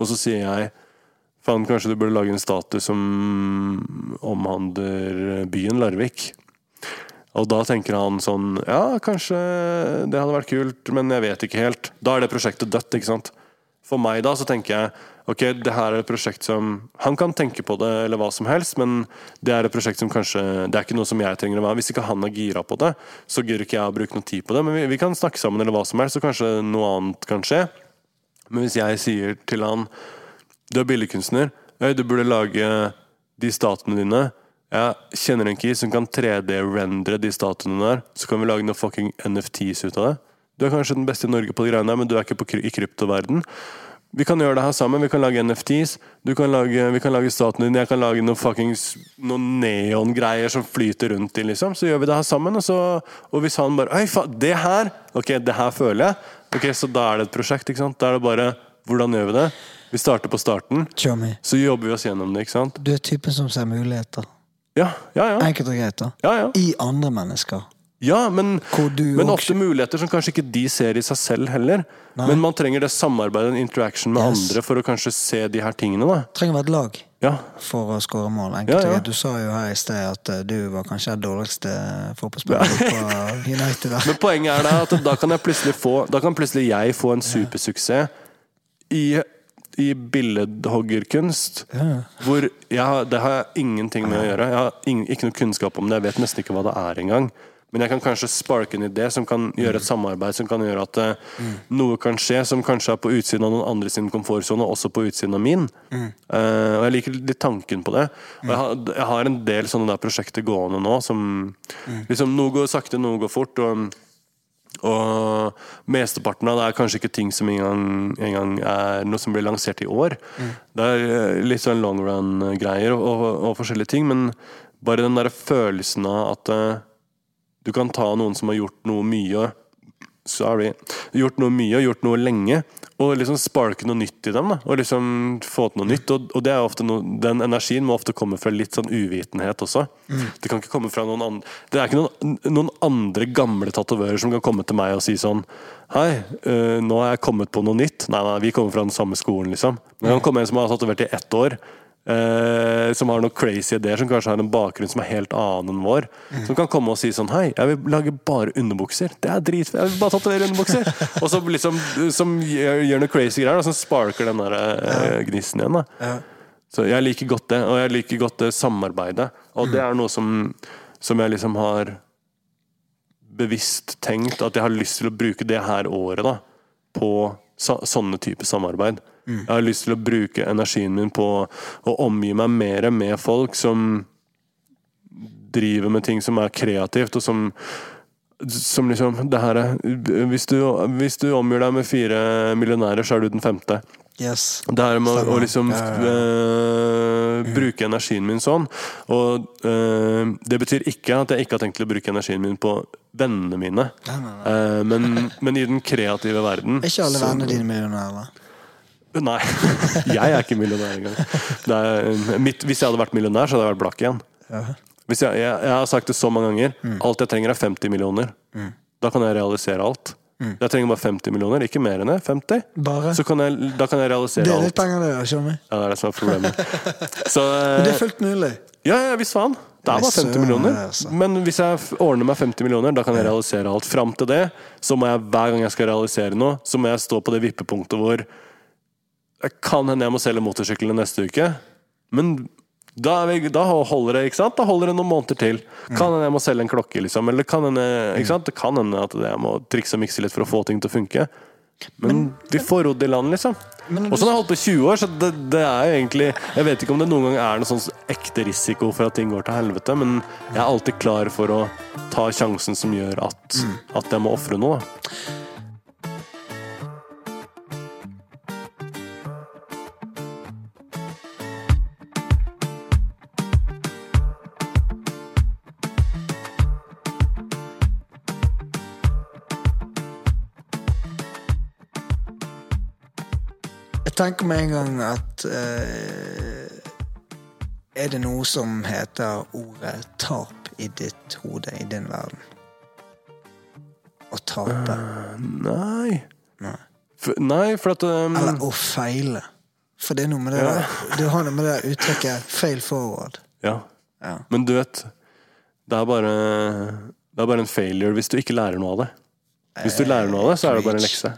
Og så sier jeg Faen, kanskje du burde lage en statue som omhandler byen Larvik. Og da tenker han sånn Ja, kanskje det hadde vært kult, men jeg vet ikke helt. Da er det prosjektet dødt, ikke sant. For meg da så tenker jeg ok, det her er et prosjekt som Han kan tenke på det eller hva som helst, men det er et prosjekt som kanskje Det er ikke noe som jeg trenger å være Hvis ikke han er gira på det, så gidder ikke jeg å bruke noe tid på det. Men vi, vi kan snakke sammen eller hva som helst, så kanskje noe annet kan skje. Men hvis jeg sier til han Du er billedkunstner, Øy, du burde lage de statuene dine. Jeg kjenner en key som kan 3D-rendre de statuene der. Så kan vi lage noen fucking NFTs ut av det. Du er kanskje den beste i Norge på de greiene der, men du er ikke på, kry- i kryptoverden. Vi kan gjøre det her sammen. Vi kan lage NFTs. Du kan lage, vi kan lage staten din. Jeg kan lage noen fuckings Noen neongreier som flyter rundt i, liksom. Så gjør vi det her sammen. Og, så, og hvis han bare Oi, faen, det her! Ok, det her føler jeg. Ok, Så da er det et prosjekt. ikke sant? Da er det bare Hvordan gjør vi det? Vi starter på starten. Så jobber vi oss gjennom det, ikke sant? du er typen som ser muligheter. Ja, ja, ja. Enkelt og greit, da. ja, ja. I andre mennesker. Ja, men, men ofte muligheter som kanskje ikke de ser i seg selv heller. Nei. Men man trenger det samarbeidet, en interaction med Yes. andre for å kanskje se de her tingene. da. Trenger være et lag Ja, for å skåre mål. Enkelt Ja, ja. Du sa jo her i sted at eh, du var kanskje den dårligste fotballspilleren på United. Da. Men poenget er da at da kan plutselig få Da kan plutselig jeg få en supersuksess i, i billedhoggerkunst. Ja. Hvor jeg, Det har jeg ingenting med å gjøre. Jeg har ingen, ikke noe kunnskap om det. Jeg vet nesten ikke hva det er engang. Men jeg kan kanskje sparke en idé som kan gjøre et samarbeid som kan gjøre at mm. noe kan skje som kanskje er på utsiden av noen andre sin komfortsone, også på utsiden av min. Eh, og jeg liker litt tanken på det. Og jeg har, jeg har en del sånne der prosjekter gående nå som liksom Noe går sakte, noe går fort. og og mesteparten av det er kanskje ikke ting som engang, engang er noe som blir lansert i år. Det er eh, litt sånn long run-greier og, og, og forskjellige ting, men bare den der følelsen av at uh, du kan ta noen som har gjort noe mye Sorry. Gjort noe mye og gjort noe lenge, og liksom sparke noe nytt i dem. da Og liksom få til noe nytt. Og, og det er ofte noe, den energien må ofte komme fra litt sånn uvitenhet også. Det kan ikke komme fra noen andre Det er ikke noen, noen andre gamle tatovører som kan komme til meg og si sånn Hei, øh, nå har jeg kommet på noe nytt. Nei, nei, vi kommer fra den samme skolen, liksom. Men det kan komme en som har tatovert i ett år. Eh, som har noen crazy ideer, som kanskje har en bakgrunn som er helt annen enn vår. Som kan komme og si sånn Hei, jeg vil lage bare underbukser. Det er dritfett. Jeg vil bare tatovere underbukser. og så liksom Som gjør, gjør noe crazy greier, og så sparker den der eh, gnisten igjen. da Så jeg liker godt det, og jeg liker godt det samarbeidet. Og det er noe som, som jeg liksom har bevisst tenkt at jeg har lyst til å bruke det her året da på så, sånne typer samarbeid. Jeg har lyst til å bruke energien min på å omgi meg mer med folk som driver med ting som er kreativt, og som som liksom det her er, hvis, du, hvis du omgir deg med fire millionærer, så er du den femte. Yes. Det her med å, å liksom Ja, ja, eh, bruke energien min sånn. Og eh, det betyr ikke at jeg ikke har tenkt til å bruke energien min på vennene mine. Nei, nei, nei. Uh, men, men i den kreative verden Er ikke alle vennene dine millionærer? Nei. Jeg er ikke millionær engang. Det er, mitt, hvis jeg hadde vært millionær, så hadde jeg vært blakk igjen. Hvis jeg, jeg, jeg har sagt det så mange ganger. Mm. Alt jeg trenger, er 50 millioner. Da kan jeg realisere alt. Mm. Jeg trenger bare 50 millioner, ikke mer enn det. 50. Bare? Så kan jeg, da kan jeg realisere alt. Det er litt penger, det, skjønner. Ja, det er det som er problemet. Så, Men det eh, er fullt mulig. ja, ja, visst faen. Det er bare 50 millioner. altså. Men hvis jeg ordner meg 50 millioner, da kan jeg realisere alt. Fram til det, så må jeg hver gang jeg skal realisere noe, så må jeg stå på det vippepunktet hvor det kan hende jeg må selge motorsyklene neste uke. Men da, vi, da holder det ikke sant? Da holder det noen måneder til. Kan hende jeg må selge en klokke, liksom. Eller kan hende, ikke sant? det kan hende at jeg må trikse og mikse litt for å få ting til å funke. Men vi får rodd i land, liksom. Og sånn har jeg holdt på i 20 år, så det, det er jo egentlig Jeg vet ikke om det noen gang er noen sånn ekte risiko for at ting går til helvete, men jeg er alltid klar for å ta sjansen som gjør at, at jeg må ofre noe. Tenker med en gang at eh, Er det noe som heter ordet tap i ditt hode, i din verden? Å tape. Nei. Nei. For, nei, for at um, Eller å feile. For det er noe med det der Du har noe med det uttrykket 'fail forward'. Ja. Ja. Men du vet Det er bare Det er bare en failure hvis du ikke lærer noe av det. Hvis du lærer noe av det, så er det bare en lekse.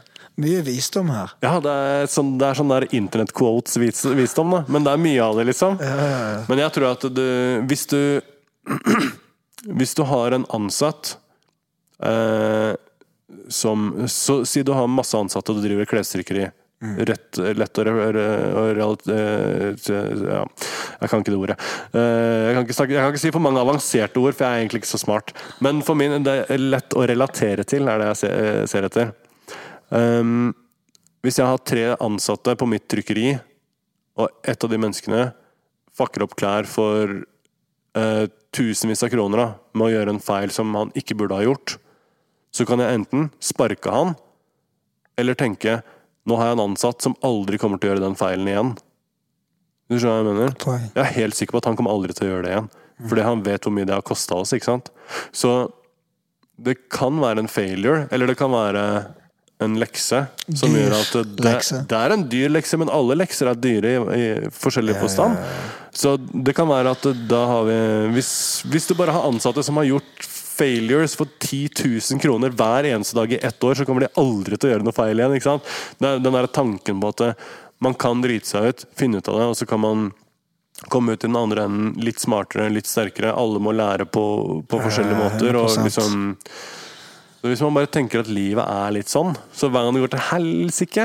Mye visdom her. Ja, det er sånn, det er sånn der internett-quotes-visdom, da. Men det er mye av det, liksom. Men jeg tror at du Hvis du Hvis du har en ansatt eh, som så, Si du har masse ansatte og du driver klesstrykkeri. Rett, lett og, re- re- realt, eh, ja. Jeg kan ikke det ordet. Eh, jeg, kan ikke snakke, jeg kan ikke si for mange avanserte ord, for jeg er egentlig ikke så smart. Men for min det er lett å relatere til, er det jeg ser, ser etter. Um, Hvis jeg har tre ansatte på mitt trykkeri, og ett av de menneskene fucker opp klær for uh, tusenvis av kroner da, med å gjøre en feil som han ikke burde ha gjort, så kan jeg enten sparke han, eller tenke nå har jeg en ansatt som aldri kommer til å gjøre den feilen igjen. Du skjønner hva jeg mener? Jeg er helt sikker på at han kommer aldri til å gjøre det igjen. Fordi han vet hvor mye det har kosta oss. ikke sant? Så det kan være en failure, eller det kan være en lekse som Dyr gjør at det, det er en dyr lekse, men alle lekser er dyre i, i forskjellig forstand. Så det kan være at da har vi hvis, hvis du bare har ansatte som har gjort failures for 10 000 kroner hver eneste dag i ett år, så kommer de aldri til å gjøre noe feil igjen. ikke sant? Den der tanken på at eh, man kan drite seg ut, finne ut av det, og så kan man komme ut i den andre enden litt smartere, litt sterkere. Alle må lære på, på forskjellige Ja, måter. og 100%. liksom så Hvis man bare tenker at livet er litt sånn, så hver gang det går til helsike,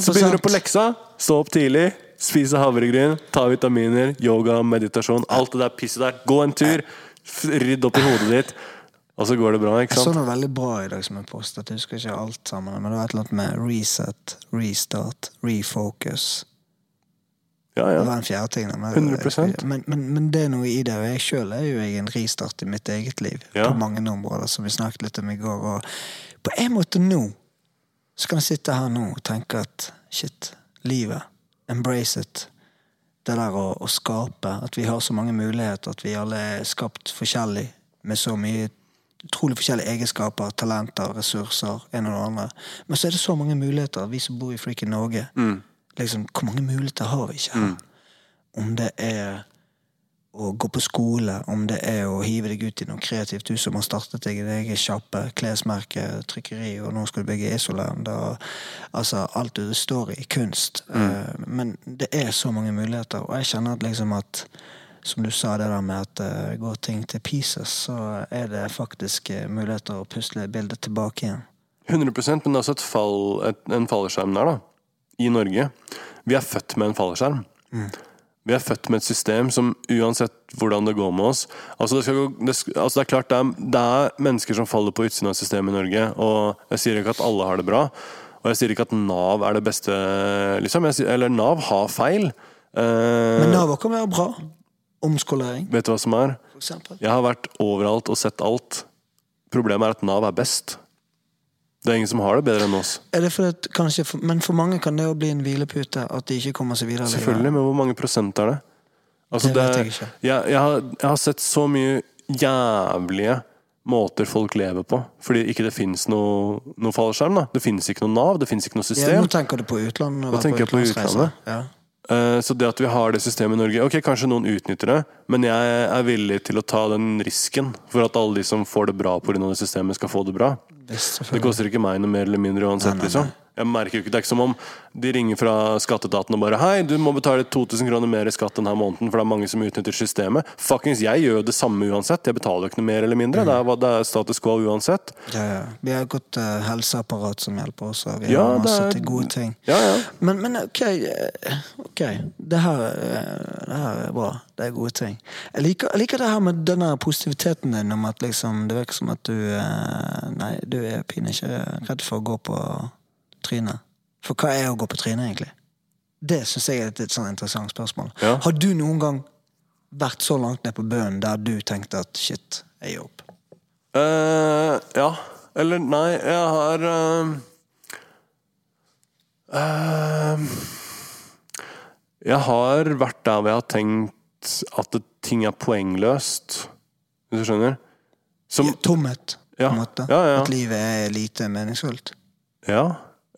så begynner du på leksa. Stå opp tidlig, spise havregryn, ta vitaminer, yoga, meditasjon. Alt det der pisset der. Gå en tur, rydd opp i hodet ditt, og så går det bra. ikke Jeg så sant? noe veldig bra i dag som jeg postet. Jeg husker ikke alt sammen, men det var et eller annet med reset, restart, refocus. Ja, Det ja. var en fjerde ting. Men, 100%. men, men, men det er noe i det. Og jeg sjøl er jo jeg en ristart i mitt eget liv. Ja. På mange områder, som vi snakket litt om i går. Og på en måte nå så kan jeg sitte her nå og tenke at shit, livet. Embrace it. Det der å, å skape. At vi har så mange muligheter. At vi alle er skapt forskjellig. Med så mye utrolig forskjellige egenskaper, talenter, ressurser. En og det andre. Men så er det så mange muligheter, vi som bor i freaking Norge. Liksom, hvor mange muligheter har vi ikke her? Om det er å gå på skole, om det er å hive deg ut i noe kreativt. Du som har startet deg i det egen sjappe, klesmerke, trykkeri, og nå skal du bygge Isoland. Altså, alt du står i. Kunst. Mm. men det er så mange muligheter, og jeg kjenner at liksom at som du sa, det der med at uh, går ting til pieces, så er det faktisk eh, muligheter å pusle bildet tilbake igjen. 100% men det er også et fall, et, en fallskjerm der, da. I Norge. Vi er født med en fallskjerm. Vi er født med et system som uansett hvordan det går med oss Altså Det, skal gå, det, altså det er klart det er, det er mennesker som faller på utsiden av systemet i Norge. Og jeg sier ikke at alle har det bra. Og jeg sier ikke at Nav er det beste liksom. jeg Eller Nav har feil. Eh, Men Nav kan være bra. Omskolering, vet du hva som er? Jeg har vært overalt og sett alt. Problemet er at Nav er best. Det er ingen som har det bedre enn oss. Det fordi at kanskje Men for mange kan det jo bli en hvilepute at de ikke kommer seg videre. Selvfølgelig, men hvor mange prosent er det? Altså, Det vet jeg ikke. Jeg, jeg, har, jeg har sett så mye jævlige måter folk lever på. Fordi ikke det fins noe, noe fallskjerm. da Det fins ikke noe Nav, det fins ikke noe Ja, system. nå tenker du på utlandet. Nå tenker jeg på utlandet. Ja. Eh, Så det at vi har det systemet i Norge Ok, kanskje noen utnytter det, men jeg er villig til å ta den risken for at alle de som får det bra pga. det systemet, skal få det bra. Det koster ikke meg noe mer eller mindre uansett, Nei, nei, liksom. Jeg merker jo ikke, Det er ikke som om de ringer fra skatteetaten og bare Hei, du må betale 2000 kroner mer i skatt denne måneden, for det er mange som utnytter systemet. Fuckings, jeg gjør jo det samme uansett. Jeg betaler jo ikke noe mer eller mindre. Det, er, det er status quo uansett. Ja, ja. Vi har et godt uh, helseapparat som hjelper oss. og Vi Ja, har det masse er- til gode ting. Ja, ja. Men, men ok, eh, ok. Det her, eh, det her er bra. Det er gode ting. Jeg liker, jeg liker det her med denne positiviteten din om at liksom, det virker som at du Nei, du er pinlig ikke redd for å gå på trynet. For hva er å gå på trynet, egentlig? Det syns jeg er et et sånn interessant spørsmål. Ja. Har du noen gang vært så langt ned på bønnen der du tenkte at shit, jeg gir opp? Uh, ja. Eller nei, jeg har uh, uh, Jeg har vært der hvor jeg har tenkt at det, ting er poengløst. Hvis du skjønner? Som, Tomhet, på Ja. en måte. Ja, ja. At livet er lite meningsfullt. Ja.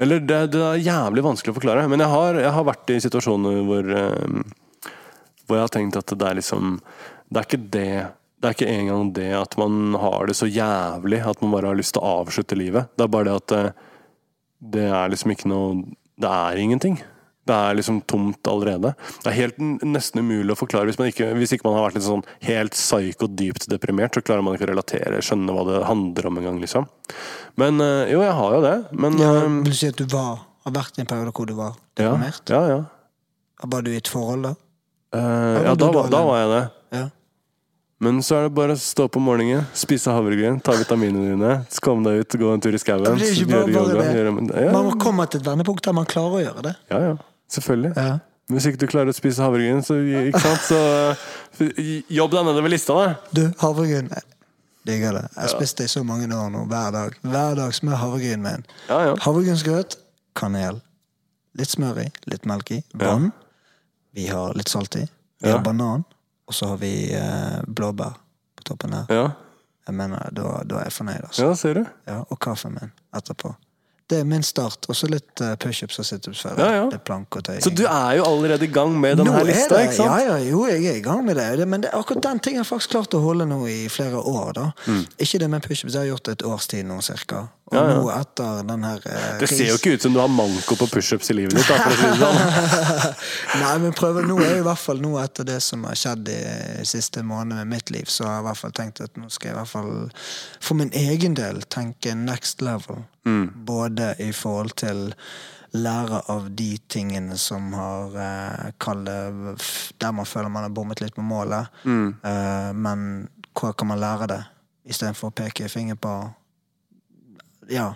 Eller det, det er jævlig vanskelig å forklare. Men jeg har, jeg har vært i situasjoner hvor eh, Hvor jeg har tenkt at det er liksom Det er ikke det Det er ikke engang det at man har det så jævlig at man bare har lyst til å avslutte livet. Det er bare det at det, det er liksom ikke noe Det er ingenting. Det er liksom tomt allerede. Det er helt nesten umulig å forklare. Hvis, man ikke, hvis ikke man har vært litt sånn helt psyko dypt deprimert, så klarer man ikke å relatere, skjønne hva det handler om engang, liksom. Men eh, jo, jeg har jo det. Men Ja, eh, vil du si at du var, har vært i en periode hvor du var deprimert? ja, ja. Var du i et forhold da? Uh, ja, da, da, da var jeg det. Ja. Men så er det bare å stå opp om morgenen, spise havregryn, ta vitaminene dine, komme deg ut, gå en tur i skauen, ja, Man må komme til et vendepunkt der man klarer å gjøre det. ja, ja, selvfølgelig. Ja. Men Hvis ikke du klarer å spise havregryn, så ikke sant, så eh, jobb deg nedover lista, da. Du, havregryn jeg Digger det. Jeg har spist det i så mange år nå, hver dag. Hver dag smør havregryn med en. Ja, ja. Havregrynsgrøt, kanel. Litt smør i, litt melk i, vann. Vi har litt salt i. Vi Ja. har banan, og så har vi eh, blåbær på toppen der. Ja, Jeg mener, da, da er jeg fornøyd, altså. ja ser du. Ja, og kaffen min etterpå. Det er min start. Og så litt uh, pushups og situps. Ja, ja. Litt plank og tøy. Så du er jo allerede i gang med denne er lista, det- ikke sant? Ja, ja, jo, jeg er i gang med det. men det, akkurat den har jeg faktisk klart å holde nå i flere år. da. Ikke det med pushups, jeg har gjort det et års tid nå, cirka. Og Mm. Ja, ja. nå etter den her eh, Det ser jo ikke ut som du har manko på pushups i livet ditt. Da, for å si det sånn. Nei, men prøver, nå er jeg i hvert fall nå etter det som har skjedd i siste måned med mitt liv, så har jeg i hvert fall tenkt at nå skal jeg i hvert fall for min egen del tenke next level. Både i forhold til lære av de tingene som har eh, Kall Der man føler man har bommet litt på målet. Eh, men hvor kan man lære det, istedenfor å peke finger på ja,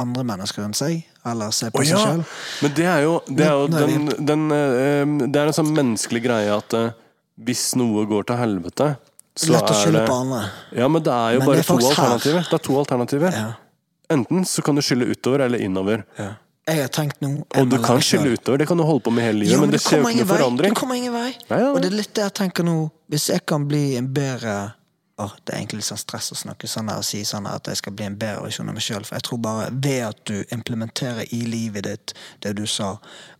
andre mennesker rundt seg, eller se på oh, seg ja! sjøl. Men det er jo, det er jo den, den, eh, Det er en sånn menneskelig greie at eh, hvis noe går til helvete, så Lett å skylde på andre. Ja, men det er jo Men bare er to alternativer. her. Det er to alternativer. Ja. Enten så kan du skylde utover eller innover. Jeg har tenkt noe Og du kan skylde utover, det kan du holde på med hele livet, jo, men det skjer jo ikke noe forandring. Du kommer ingen vei. Ja, ja. Og det er litt det jeg tenker nå. Hvis jeg kan bli en bedre Åh, Det er egentlig litt sånn stress å snakke sånn her og si sånn her at jeg skal bli en bedre versjon av meg sjøl. For jeg tror bare ved at du implementerer i livet ditt det du sa,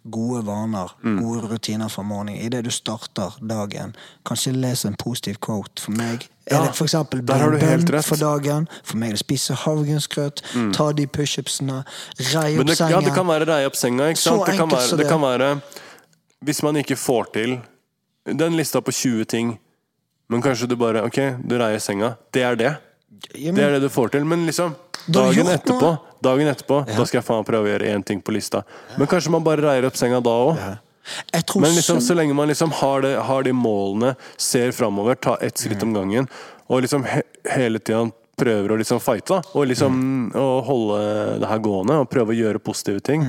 gode vaner, Mm. gode rutiner fra morgenen, idet du starter dagen, kanskje lese en positiv quote. For meg er Ja, det for eksempel bønn for dagen. For meg er det spise havregrynsgrøt, ta de pushupsene, rei opp det, ja, det kan være rei opp senga. Ikke sant? Det kan, være, det. kan være Hvis man ikke får til den lista på 20 ting, men kanskje du bare Ok, du reier senga. Det er det. Jamen. Det er det du får til. Men liksom Dagen etterpå, dagen etterpå da skal jeg faen prøve å gjøre én ting på lista. Men kanskje man bare reier opp senga da òg. Ja. Men liksom, så- lenge man liksom har, det, har de målene, ser framover, tar ett skritt om gangen, og liksom he, hele tida prøver å liksom fighte, da, og liksom å holde det her gående, og prøve å gjøre positive ting,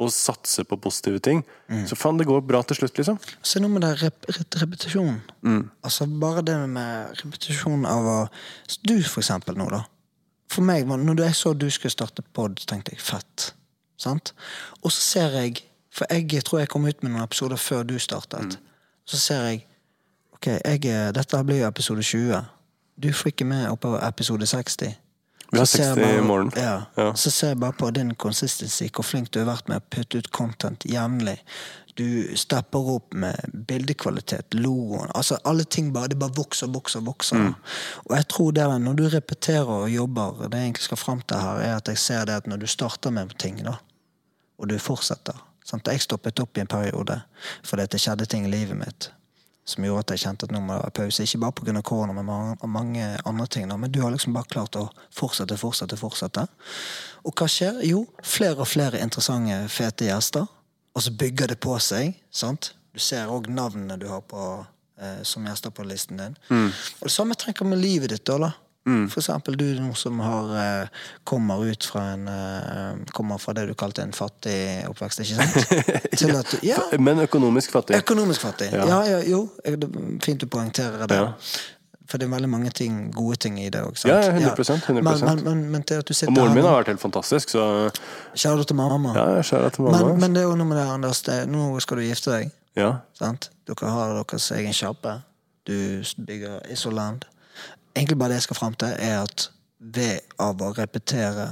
og satse på positive ting, så faen, det går bra til slutt, liksom. Se noe med det rep rep repetisjon. Mm. Altså Bare det med repetisjon av å Du, for eksempel, nå, da. For meg, når jeg så du skulle starte pod, tenkte jeg fett. Sant? Og så ser jeg For jeg tror jeg kom ut med noen episoder før du startet. Mm. Så ser jeg Ok, jeg, dette blir jo episode 20. Du får ikke med oppover episode 60. Vi har Så ser jeg 60 i morgen. Ja. Ja. Så ser jeg bare på din consistency, hvor flink du har vært med å putte ut content jevnlig. Du stepper opp med bildekvalitet, logoen altså Alle ting bare, det bare vokser vokser. vokser. Mm. Og jeg tror det er når du repeterer og jobber, det jeg egentlig skal fram til her, er at jeg ser det at når du starter med ting, da, og du fortsetter sant? Jeg stoppet opp i en periode fordi det skjedde ting i livet mitt som gjorde at jeg kjente at nå må det være pause. Ikke bare pga. korona, men mange, mange andre ting. Da. Men du har liksom bare klart å fortsette, fortsette, fortsette. Og hva skjer? Jo, flere og flere interessante, fete gjester. Og så bygger det på seg. sant? Du ser òg navnene du har på, eh, som gjester på listen din. Og det samme jeg med livet ditt. da, da. For eksempel du nå som har, eh, kommer ut fra en eh, Kommer fra det du kalte en fattig oppvekst, ikke sant? At du, ja, Men økonomisk fattig. Økonomisk fattig. Ja. Ja, ja, jo. Fint du poengterer det. Ja. For det er veldig mange ting, gode ting i det òg. Ja, ja, 100%, 100%. Men, men, men, men til at du sitter Og moren min har vært helt fantastisk, så Kjære til mamma. ja, kjære til mamma. men, men det er jo noe med det, Anders. Det, nå skal du gifte deg. ja. Sant? Dere har deres egen sjappe. Du bygger Isoland. Egentlig bare det jeg skal fram til, er at ved av å repetere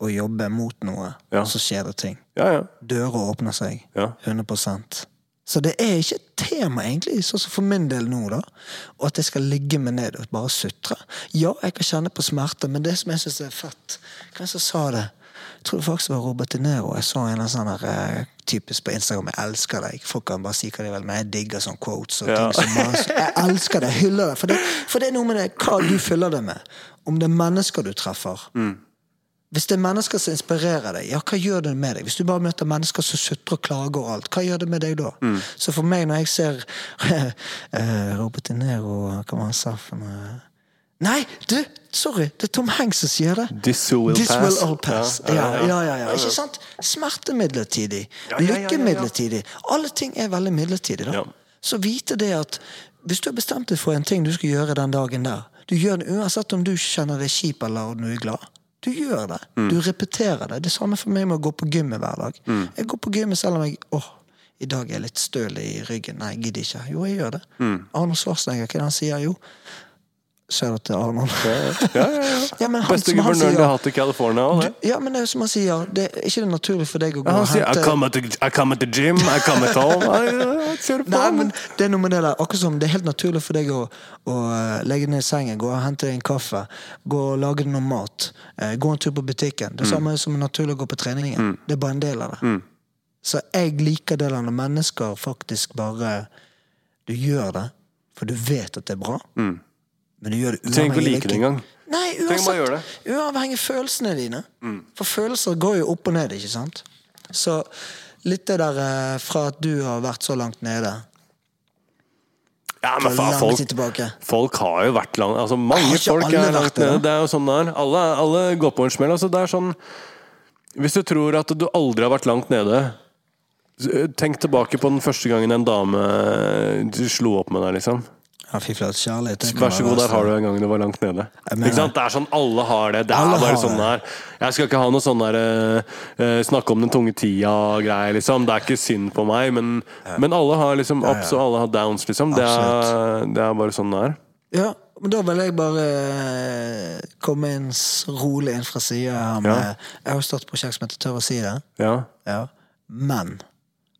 og jobbe mot noe, Ja. så skjer det ting. ja, ja. Dører åpner seg. Ja. 100% Så det er ikke et tema, egentlig, sånn som for min del nå, da. Og at jeg skal ligge meg ned og bare sutre. Ja, jeg kan kjenne på smerte, men det som jeg syns er fett Hvem som sa det? Jeg tror det faktisk var Robert De Niro. Jeg så en sånn her, eh, typisk på Instagram 'Jeg elsker deg'. Folk kan bare si hva de vil, men jeg digger sånne quotes. Og Ja. ting som bare, jeg elsker deg, hyller deg. For, det. for det er noe med det hva du fyller det med. Om det er mennesker du treffer, Hvis det er mennesker som inspirerer deg, ja, hva gjør det med deg? Hvis du bare møter mennesker som sutrer og klager og alt, hva gjør det med deg da? Mm. Så for meg, når jeg ser eh, Robert De Niro Hva var han sa for noe? Nei, du! Sorry, det er Tom Hanks som sier det. This will This pass. will all pass. Ja, Ja, ja, ja. ja. Ikke sant? Smerte midlertidig. Lykke midlertidig. Alle ting er veldig midlertidig. da. Så vite det at hvis du har bestemt deg for en ting du skal gjøre den dagen der, du gjør det uansett om du kjenner deg kjip eller om du er glad. Du gjør det. Mm. Du repeterer det. Det samme for meg med å gå på gymmet hver dag. Mm. Jeg går på gymmet selv om jeg åh, i dag er jeg litt støl i ryggen. Nei, jeg gidder ikke. Jo, jeg gjør det. Mm. Arnold Schwarzenegger, hva er det han sier? Jo, Ser du til Arnold? Ja, ja, ja. Ja, han, Beste guvernøren de har hatt i California. også, det. ja, men det er jo som han sier, det er ikke det naturlig for deg å gå Han og sier I hente come, the, I come at the gym, I come at home. Kjør på. Nei, men det er noe med det der Akkurat som det er helt naturlig for deg å, å eh, legge ned sengen, gå og hente deg en kaffe, gå og lage deg noe mat, eh, gå en tur på butikken. Mm. Det samme som er naturlig å gå på treningen. Det er bare en del av det. Så jeg liker det når mennesker faktisk bare Du gjør det, for du vet at det er bra, men du gjør det uavhengig. Du trenger ikke å like det engang. Nei, uansett. Uavhengig av følelsene dine. Mm. For følelser går jo opp og ned, ikke sant? Så litt det der eh, fra at du har vært så langt nede Ja, men faen, folk, folk har jo vært langt altså Mange Har folk er langt nede. Det er jo sånn det er. Alle, alle går på en smell. Altså, det er sånn Hvis du tror at du aldri har vært langt nede Tenk tilbake på den første gangen en dame du slo opp med deg, liksom. Ja, fy flate, kjærlighet. Vær så god, der har du en gang du var langt nede. Mener- Ikke sant? Det er sånn alle har det. Det er bare sånn det er. Jeg skal ikke ha noe sånn der eh, eh, snakke om den tunge tida-greie, liksom. Det er ikke synd på meg, men, men alle har liksom ups og alle har downs, liksom. Det er, det er bare sånn det er. Ja, men da vil jeg bare eh, komme inn rolig inn fra sida her med Ja. Jeg har jo startet et prosjekt som heter Tør å si det. Ja. Ja. Men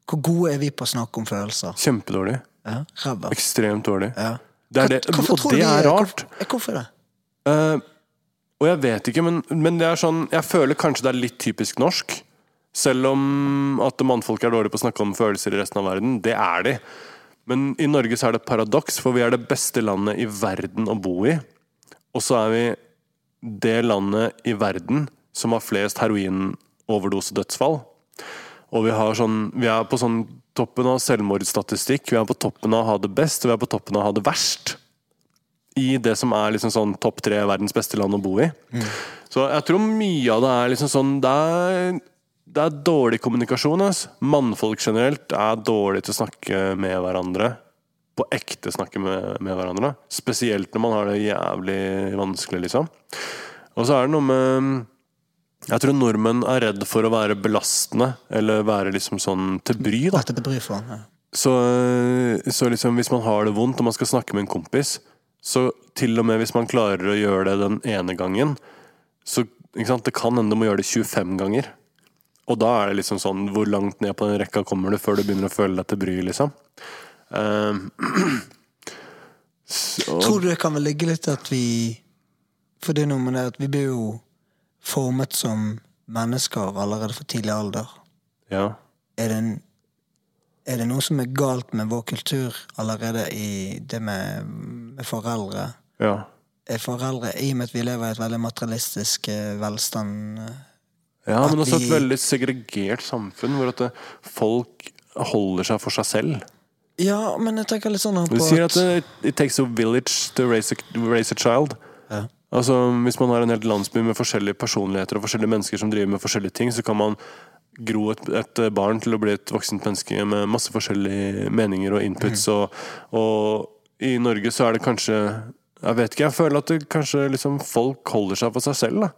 hvor gode er vi på å snakke om følelser? Kjempedårlig. Ja, Ræva. Ekstremt dårlig. Ja. Det er det, hvorfor og tror du det er rart. Hvorfor, hvorfor det? Eh, og jeg vet ikke, men, men det er sånn Jeg føler kanskje det er litt typisk norsk. Selv om at mannfolk er dårlige på å snakke om følelser i resten av verden. Det er de. Men i Norge så er det et paradoks, for vi er det beste landet i verden å bo i. Og så er vi det landet i verden som har flest heroinoverdosedødsfall. Og vi, har sånn, vi er på sånn toppen av selvmordsstatistikk. Vi er på toppen av å ha det best, og vi er på toppen av å ha det verst. I det som er liksom sånn topp tre verdens beste land å bo i. Så jeg tror mye av det er liksom sånn Det er, det er dårlig kommunikasjon. ass. Mannfolk generelt er dårlige til å snakke med hverandre. På ekte snakke med, med hverandre. Spesielt når man har det jævlig vanskelig, liksom. Og så er det noe med Jeg tror nordmenn er redd for å være belastende, eller være liksom sånn til bry, da. Til bry for. Ja. Så, så liksom hvis man har det vondt og man skal snakke med en kompis, så til og med hvis man klarer å gjøre det den ene gangen, så det kan hende du må gjøre det 25 ganger. Og da er det liksom sånn Hvor langt ned på den rekka kommer du før du begynner å føle deg til bry, liksom? Uh, så, Tror du det kan vel ligge litt at vi For det er noe med det at vi blir jo formet som mennesker allerede fra tidlig alder. ja. Er det, en, er det noe som er galt med vår kultur allerede i det med, med foreldre? ja. Er foreldre, I og med at vi lever i et veldig materialistisk eh, velstand eh, Ja, men også et veldig segregert samfunn, hvor at folk holder seg for seg selv. Ja, men jeg tenker litt sånn Du sier at it takes a village to raise a, raise a child. Ja. Altså, Hvis man har en helt landsby med forskjellige personligheter og forskjellige mennesker som driver med forskjellige ting, så kan man gro et, et barn til å bli et voksent menneske med masse forskjellige meninger og inputs. Mm. Og, og i Norge så er det kanskje Jeg vet ikke, jeg føler at det kanskje liksom folk holder seg for seg selv. da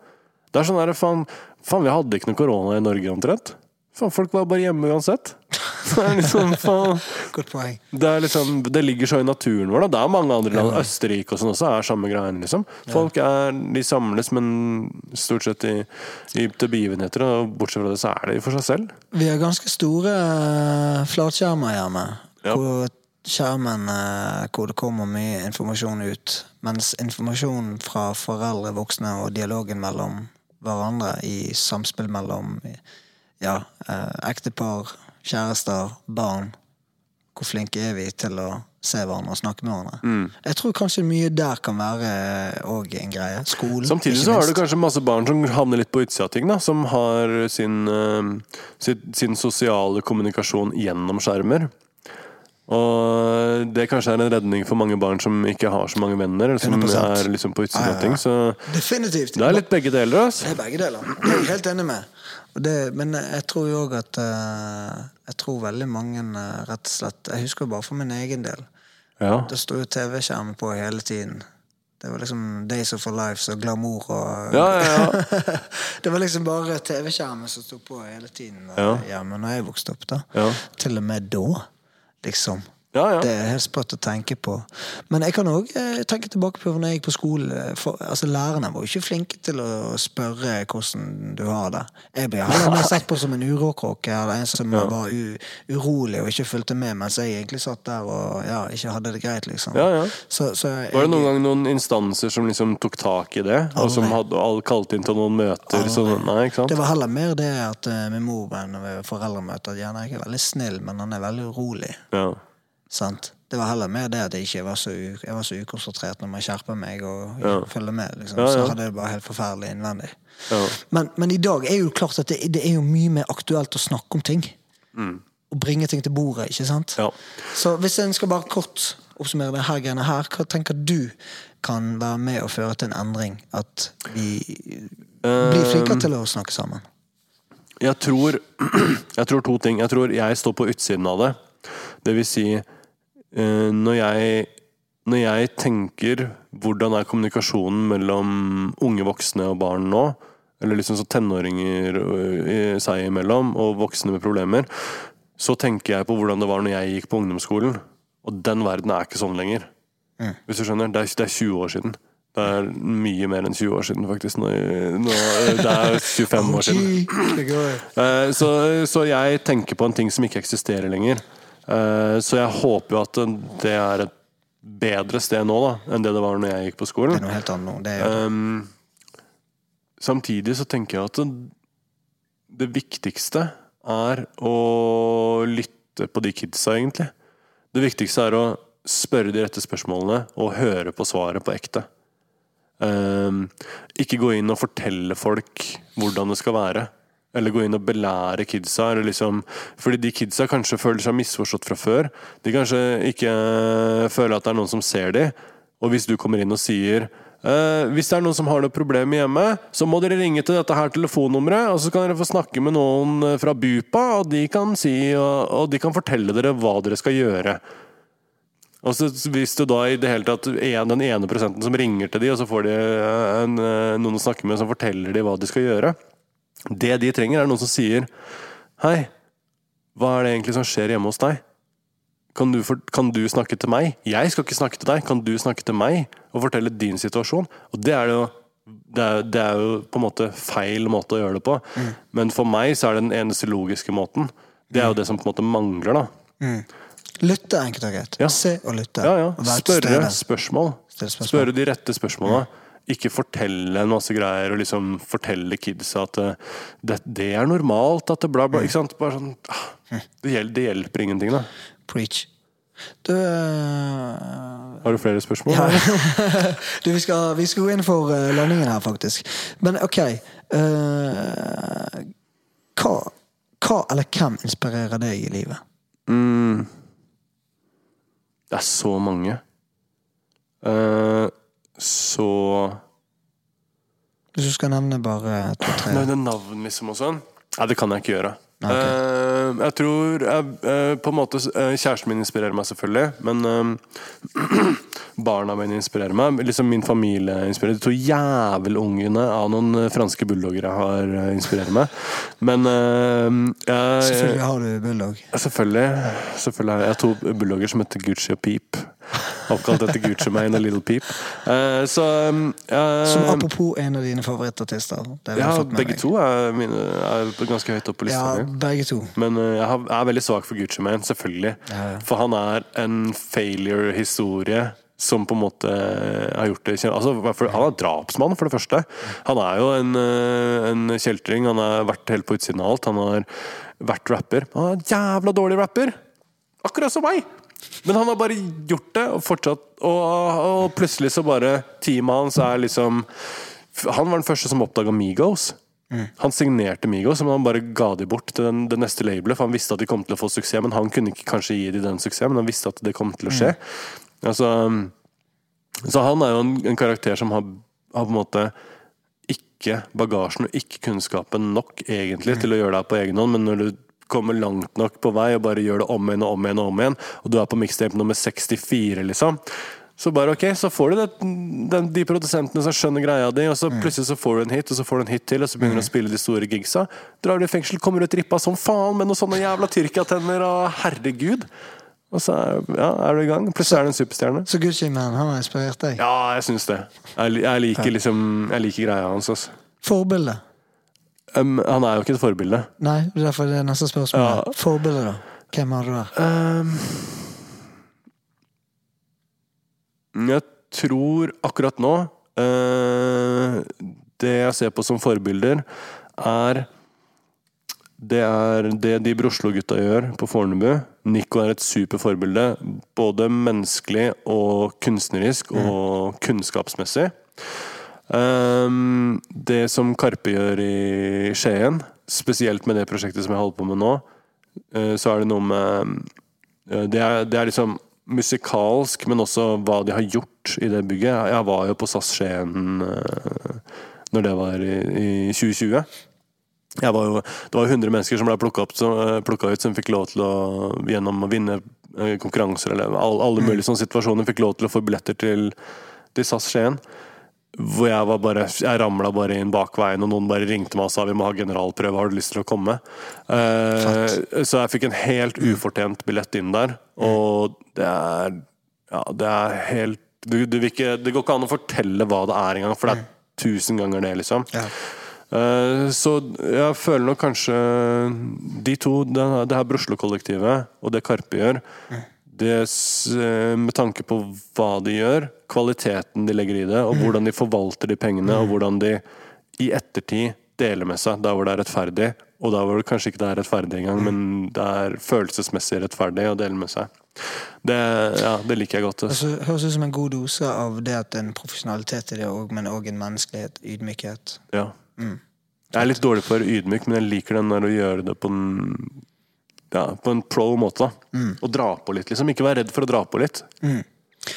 Det er sånn der, faen, faen, vi hadde ikke noe korona i Norge omtrent. Faen, Folk var bare hjemme uansett. Det er liksom, det, er liksom, det ligger så i naturen vår. Da. Det er mange andre land, Østerrike og sånn også, er samme greien. Liksom. Folk er, de samles, men stort sett i, i, til begivenheter. Og bortsett fra det, så er de for seg selv. Vi har ganske store eh, flatskjermer hjemme. Ja. Hvor skjermen eh, hvor det kommer mye informasjon ut. Mens informasjon fra foreldre, voksne og dialogen mellom hverandre i samspill mellom ja, eh, ektepar, kjærester, barn Hvor flinke er vi til å se hverandre og snakke med hverandre. Mm. Jeg tror kanskje mye der kan være òg en greie. Skolen. Samtidig så har du kanskje masse barn som havner litt på utsida av ting, da. Som har sin, eh, sin, sin sosiale kommunikasjon gjennom skjermer. Og det kanskje er en redning for mange barn som ikke har så mange venner, eller som 100%. er liksom på ja, av ting. Så Definitivt. det er litt begge deler, altså. Det er begge deler. Det er jeg helt enig med. Det, men jeg tror jo òg at eh, Jeg tror veldig mange eh, rett og slett Jeg husker jo bare for min egen del. Ja. Det sto jo TV-skjermen på hele tiden. Det var liksom Days of Our Lives og glamour og Ja, ja, ja. Det var liksom bare TV-skjermen som sto på hele tiden Ja. hjemme når jeg vokste opp. da Ja. Til og med da, liksom. Ja, ja. Det er helt sprøtt å tenke på. Men jeg kan òg eh, tenke tilbake på når jeg gikk på skole. Altså, lærerne var jo ikke flinke til å spørre hvordan du har det. Jeg ble heller mer sett på som en uråkråke eller en som var u urolig og ikke fulgte med, mens jeg egentlig satt der og ja, ikke hadde det greit, liksom. Ja, ja. Så, så jeg, Var det noen gang noen instanser som liksom tok tak i det? Og som hadde kalte kalt inn til noen møter? Så, nei? Det var heller mer det at uh, min mor var foreldremøte, at gjerne ikke er veldig snill, men han er veldig urolig. Ja. Sant? Det var heller mer det at jeg ikke var så, jeg var så ukonsentrert når man skjerper meg og Ja. følger med. Liksom. Så hadde jeg det bare helt forferdelig innvendig. Ja. Men, men i dag er jo klart at det, det er jo mye mer aktuelt å snakke om ting. Og bringe ting til bordet, ikke sant? Mm. Ja. Så hvis en skal bare kort oppsummere det her greiene her, hva tenker du kan være med å føre til en endring? At vi blir flinkere til å snakke sammen? Jeg tror, jeg tror to ting. Jeg tror jeg står på utsiden av det. Det vil si, når jeg, når jeg tenker hvordan er kommunikasjonen mellom unge voksne og barn nå, eller liksom så tenåringer øh, seg imellom, og voksne med problemer, så tenker jeg på hvordan det var når jeg gikk på ungdomsskolen. Og den verden er ikke sånn lenger. Hvis du skjønner? Det er, det er 20 år siden. Det er mye mer enn 20 år siden, faktisk. Nå, nå, det er 25 år siden. Eh, Så, så jeg tenker på en ting som ikke eksisterer lenger. Eh, Så jeg håper jo at det er et bedre sted nå da enn det det var når jeg gikk på Det skolen. er noe helt annet nå. Det jo det. Um, samtidig så tenker jeg at det, det viktigste er å lytte på de kidsa, egentlig. Det viktigste er å spørre de rette spørsmålene og høre på svaret på ekte. Um, ikke gå inn og fortelle folk hvordan det skal være. Eller gå inn og belære kidsa. Eller liksom, fordi de kidsa kanskje føler seg misforstått fra før. De kanskje ikke føler at det er noen som ser dem. Og hvis du kommer inn og sier eh, hvis det er noen som har noe problem hjemme, så må dere ringe til dette her telefonnummeret, og så kan dere få snakke med noen eh, fra BUPA, og de kan si og, og de kan fortelle dere hva dere skal gjøre. Og så Hvis du da i det hele tatt er den ene prosenten som ringer til de, og så får de eh, en, eh, noen å snakke med som forteller de hva de skal gjøre Det de trenger, er noen som sier Hei, hva er det egentlig som skjer hjemme hos deg? Kan du, for, kan du snakke til meg? Jeg skal ikke snakke til deg. Kan du snakke til meg og fortelle din situasjon? Og det er det jo det er, det er jo på en måte feil måte å gjøre det på. Men for meg så er det den eneste logiske måten. Det er jo det som på en måte mangler, da. Lytte, enkelt og greit. Ja. Se og lytte. Ja, ja. Spørre spørsmål. Spørsmål. Spørre de rette spørsmåla. Ikke fortelle en masse greier og liksom fortelle kidsa at eh, det, det er normalt at det bla, bla. Ikke sant? Bare sånn ah, det, hjelper, det hjelper ingenting, da. Preach. Du eh, Har du flere spørsmål? ja. du, vi skal, vi skal gå inn for eh, landingen her, faktisk. Men OK eh, hva, hva eller hvem inspirerer deg i livet? Mm. Det er så mange. Eh, så Hvis du skal nevne bare to-tre Nevne navn, liksom, og sånn? Nei, det kan jeg ikke gjøre. Okay. Eh, jeg tror jeg, eh, på en måte eh, Kjæresten min inspirerer meg selvfølgelig, men barna mine inspirerer meg. Liksom Min familie inspirerer De to jævelungene av noen franske bulldogger jeg har, inspirerer meg. Men jeg, Selvfølgelig har du bulldog. Selvfølgelig. selvfølgelig har jeg, jeg har to bulldogger som heter Gucci og Peep. Oppkalt etter Gucci Mane og Little Peep. Uh, så eh, Som apropos en av dine favorittartister. Ja, begge meg. to er, mine, er ganske høyt oppe på lista Ja, begge to. Men uh, jeg har, er veldig svak for Gucci Mane, selvfølgelig. Ja, ja. For han er en failure-historie som på en måte har gjort det altså, Han er drapsmann, for det første. Han er jo en, en kjeltring. Han har vært helt på utsiden av alt. Han har vært rapper. Han er en jævla dårlig rapper! Akkurat som meg! Men han har bare gjort det, og fortsatt Og, og plutselig så bare Teamet hans er liksom Han var den første som oppdaga Migos. Han signerte Migos, men han bare ga de bort til den, det neste labelet, for han visste at de kom til å få suksess, men han kunne ikke kanskje gi de den suksessen, men han visste at det kom til å skje. Altså, så han er jo en, en karakter som har, har på en måte ikke bagasjen og ikke kunnskapen nok egentlig til å gjøre det her på egen hånd, men når du kommer langt nok på vei og bare gjør det om igjen og om igjen, og om igjen og du er på mixtape nummer 64, liksom så bare ok, så får du det, den, de produsentene som skjønner greia di, og så plutselig så får du en hit, og så får du en hit til, og så begynner du å spille de store gigsa. Drar du i fengsel, kommer ut rippa som faen med noen sånne jævla tyrkiatenner, og herregud. Og så er, ja, er du i gang. Plutselig er du en superstjerne. Så Gucci Man han har inspirert deg? Ja, jeg syns det. Jeg, jeg liker liksom Jeg liker greia hans. Altså. Forbilde? Um, han er jo ikke et forbilde. Nei, derfor er det neste spørsmål. Ja. Forbilde, da? Hvem har du der? Um, jeg tror akkurat nå uh, Det jeg ser på som forbilder, er det er det de Broslo-gutta gjør på Fornebu. Nico er et superforbilde. Både menneskelig og kunstnerisk og kunnskapsmessig. Um, det som Karpe gjør i Skien, spesielt med det prosjektet som jeg holder på med nå, uh, så er det noe med uh, det, er, det er liksom musikalsk, men også hva de har gjort i det bygget. Jeg var jo på SAS Skien uh, når det var i, i 2020. Jeg var jo, det var jo 100 mennesker som ble plukka ut, som fikk lov til å gjennom å vinne konkurranser eller alle, alle mulige sånne situasjoner fikk lov til å få billetter til, til SAS Skien. Hvor jeg var bare Jeg ramla bare inn bakveien, og noen bare ringte meg og sa vi må ha generalprøve, har du lyst til å komme? Eh, så jeg fikk en helt ufortjent billett inn der, og det er Ja, det er helt du, du ikke, Det går ikke an å fortelle hva det er engang, for det er tusen ganger det, liksom. Ja. Eh, Så jeg føler nok kanskje de to, det, det her Broslo-kollektivet og det Karpe gjør, det eh, med tanke på hva de gjør, kvaliteten de legger i det, og hvordan de forvalter de pengene, og hvordan de i ettertid deler med seg der hvor det er rettferdig, og der hvor det kanskje ikke det er rettferdig engang, men det er følelsesmessig rettferdig å dele med seg. Det, ja, det liker jeg godt. Altså. Høres ut som en god dose av det at en profesjonalitet i det òg, men òg en menneskelighet, ydmykhet. Ja. Jeg er litt dårlig for ydmyk, men jeg liker den der å gjøre det på en ja, på en pro måte. da. Og dra på litt, liksom. Ikke være redd for å dra på litt.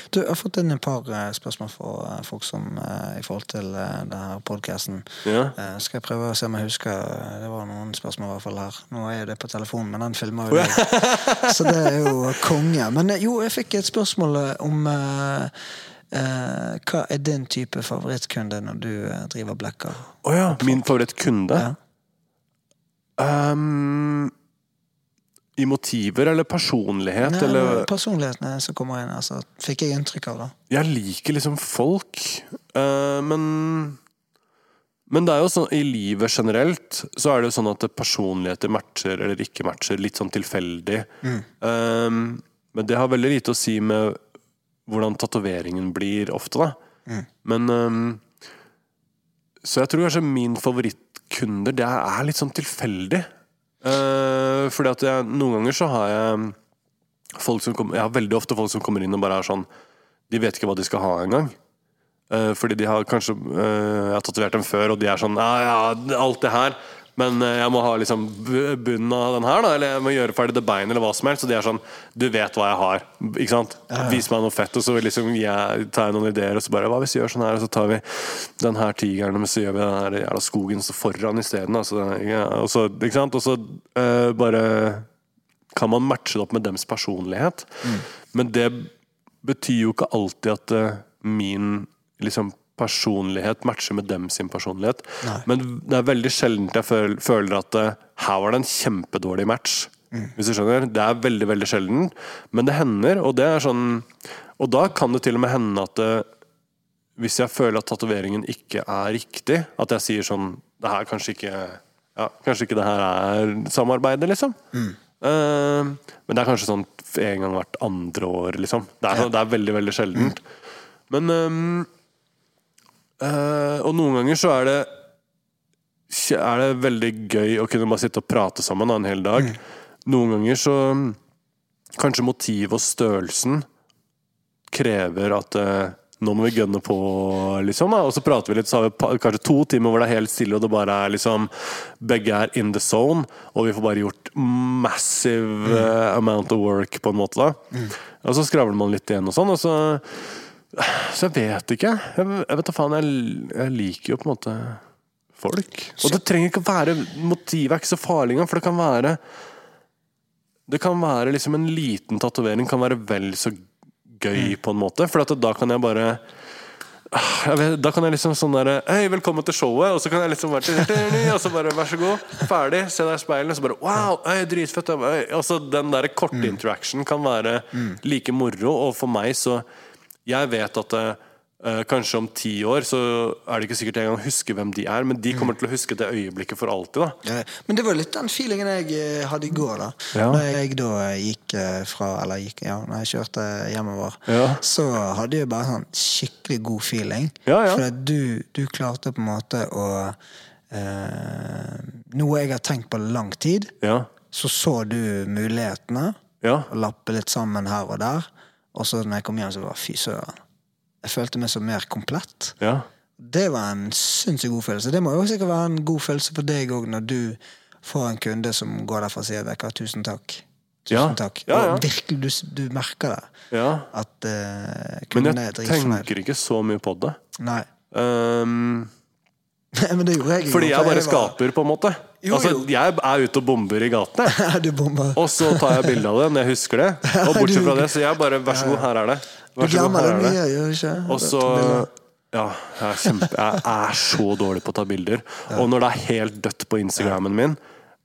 Du, jeg har fått inn et par eh, spørsmål fra eh, folk som eh, i forhold til denne podkasten. Ja. skal jeg prøve å se om jeg husker Det var noen spørsmål i hvert fall her. Nå er jo det på telefonen, men den filmer jo deg. Så det er jo konge. Men jo, jeg fikk et spørsmål om uh, uh, Hva er din type favorittkunde når du driver blekker? Å ja. Min favorittkunde? Ja. Um, I motiver eller personlighet, Nei, eller Personlighetene som kommer inn, altså, fikk jeg inntrykk av. da Jeg liker liksom folk, eh, men Men det er jo sånn i livet generelt så er det jo sånn at personligheter matcher eller ikke matcher, litt sånn tilfeldig. Eh, men det har veldig lite å si med hvordan tatoveringen blir ofte, da. Men eh, Så jeg tror kanskje min favorittkunder, det er litt sånn tilfeldig. Uh, fordi at jeg, noen ganger så har jeg folk som kommer, Jeg har veldig ofte folk som kommer inn og bare er sånn De vet ikke hva de skal ha engang. Uh, fordi de har kanskje uh, Jeg har tatovert dem før, og de er sånn Ja, ja, alt det her. Men uh, jeg må ha liksom bunnen av den her, da. Eller jeg må gjøre ferdig det beinet, eller hva som helst. Så de er sånn Du vet hva jeg har. Ikke sant? Vis meg noe fett. Og så liksom jeg tar jeg noen ideer, og så bare Hva hvis vi gjør sånn her, og så tar vi den her tigeren, men så gjør vi den her jævla skogen så foran isteden. Altså, ja, og så, ikke sant? Og så uh, bare kan man matche det opp med dems personlighet. Men det betyr jo ikke alltid at uh, min liksom, personlighet matcher med dem sin personlighet. Nei. Men det er veldig sjelden jeg føler at eh, her var det en kjempedårlig match. Hvis du skjønner? Det er veldig veldig sjelden, men det hender. Og det er sånn Og da kan det til og med hende at det, hvis jeg føler at tatoveringen ikke er riktig, at jeg sier sånn Det her kanskje ikke ja, Kanskje ikke det her er samarbeidet, liksom. Eh, men det er kanskje sånn en gang hvert andre år, liksom. Det er, det er veldig, veldig sjeldent. Men ehm, eh, Og noen ganger så er det er det veldig gøy å kunne bare sitte og prate sammen da, en hel dag. Noen ganger så kanskje motivet og størrelsen krever at uh, nå må vi gønne på, liksom. Da. Og så prater vi litt, så har vi kanskje to timer hvor det er helt stille, og det bare er liksom Begge er in the zone, og vi får bare gjort massive uh, amount of work, på en måte. da Og så skravler man litt igjen og sånn, og så Så jeg vet ikke. Jeg, jeg vet da faen, jeg, jeg liker jo på en måte folk. Og det trenger ikke å være Motivet er ikke så farlig engang, for det kan være Det kan være liksom en liten tatovering kan være vel så gøy, på en måte. For da kan jeg bare vet, Da kan jeg liksom sånn derre Hei, velkommen til showet. Og så kan jeg liksom være til Og så bare vær så god, ferdig, se deg i speilet. Og så bare wow, hei, dritfett. Og så Den der korte interaction kan være like moro, og for meg så Jeg vet at eh, kanskje om ti år så er det ikke sikkert jeg engang husker hvem de er, men de kommer til å huske det øyeblikket for alltid. da Ja, Men det var litt den feelingen jeg eh, hadde i går, da. Ja. Når jeg da gikk fra Eller gikk, ja, når jeg kjørte hjemover, Ja. så hadde jeg bare sånn skikkelig god feeling. Ja. For at du, du klarte på en måte å eh, Noe jeg har tenkt på lang tid, Ja, så så du mulighetene. ja, Og lappe litt sammen her og der. Og så når jeg kom hjem, så var fy søren. Jeg følte meg så mer komplett. ja. Det var en sinnssykt god følelse. Det må jo sikkert være en god følelse for deg òg, når du får en kunde som går derfra og sier tusen takk. Tusen Ja. takk. Ja, ja. Virkelig, du, du merker det. ja. At uh, Men kunden er jeg tenker ikke så mye på det. Nei. Um, Men det gjorde jeg ikke. fordi jeg bare bare var- skaper, på en måte. Jo, altså, jo. jeg er ute og bomber i gatene. Og så tar jeg bilde av det når jeg husker det. Og bortsett fra det, så jeg bare Vær så god, her er det. Vær så god, det her er det. Og så Ja, jeg er, kjempe, jeg er så dårlig på å ta bilder. Og når det er helt dødt på Instagrammen min,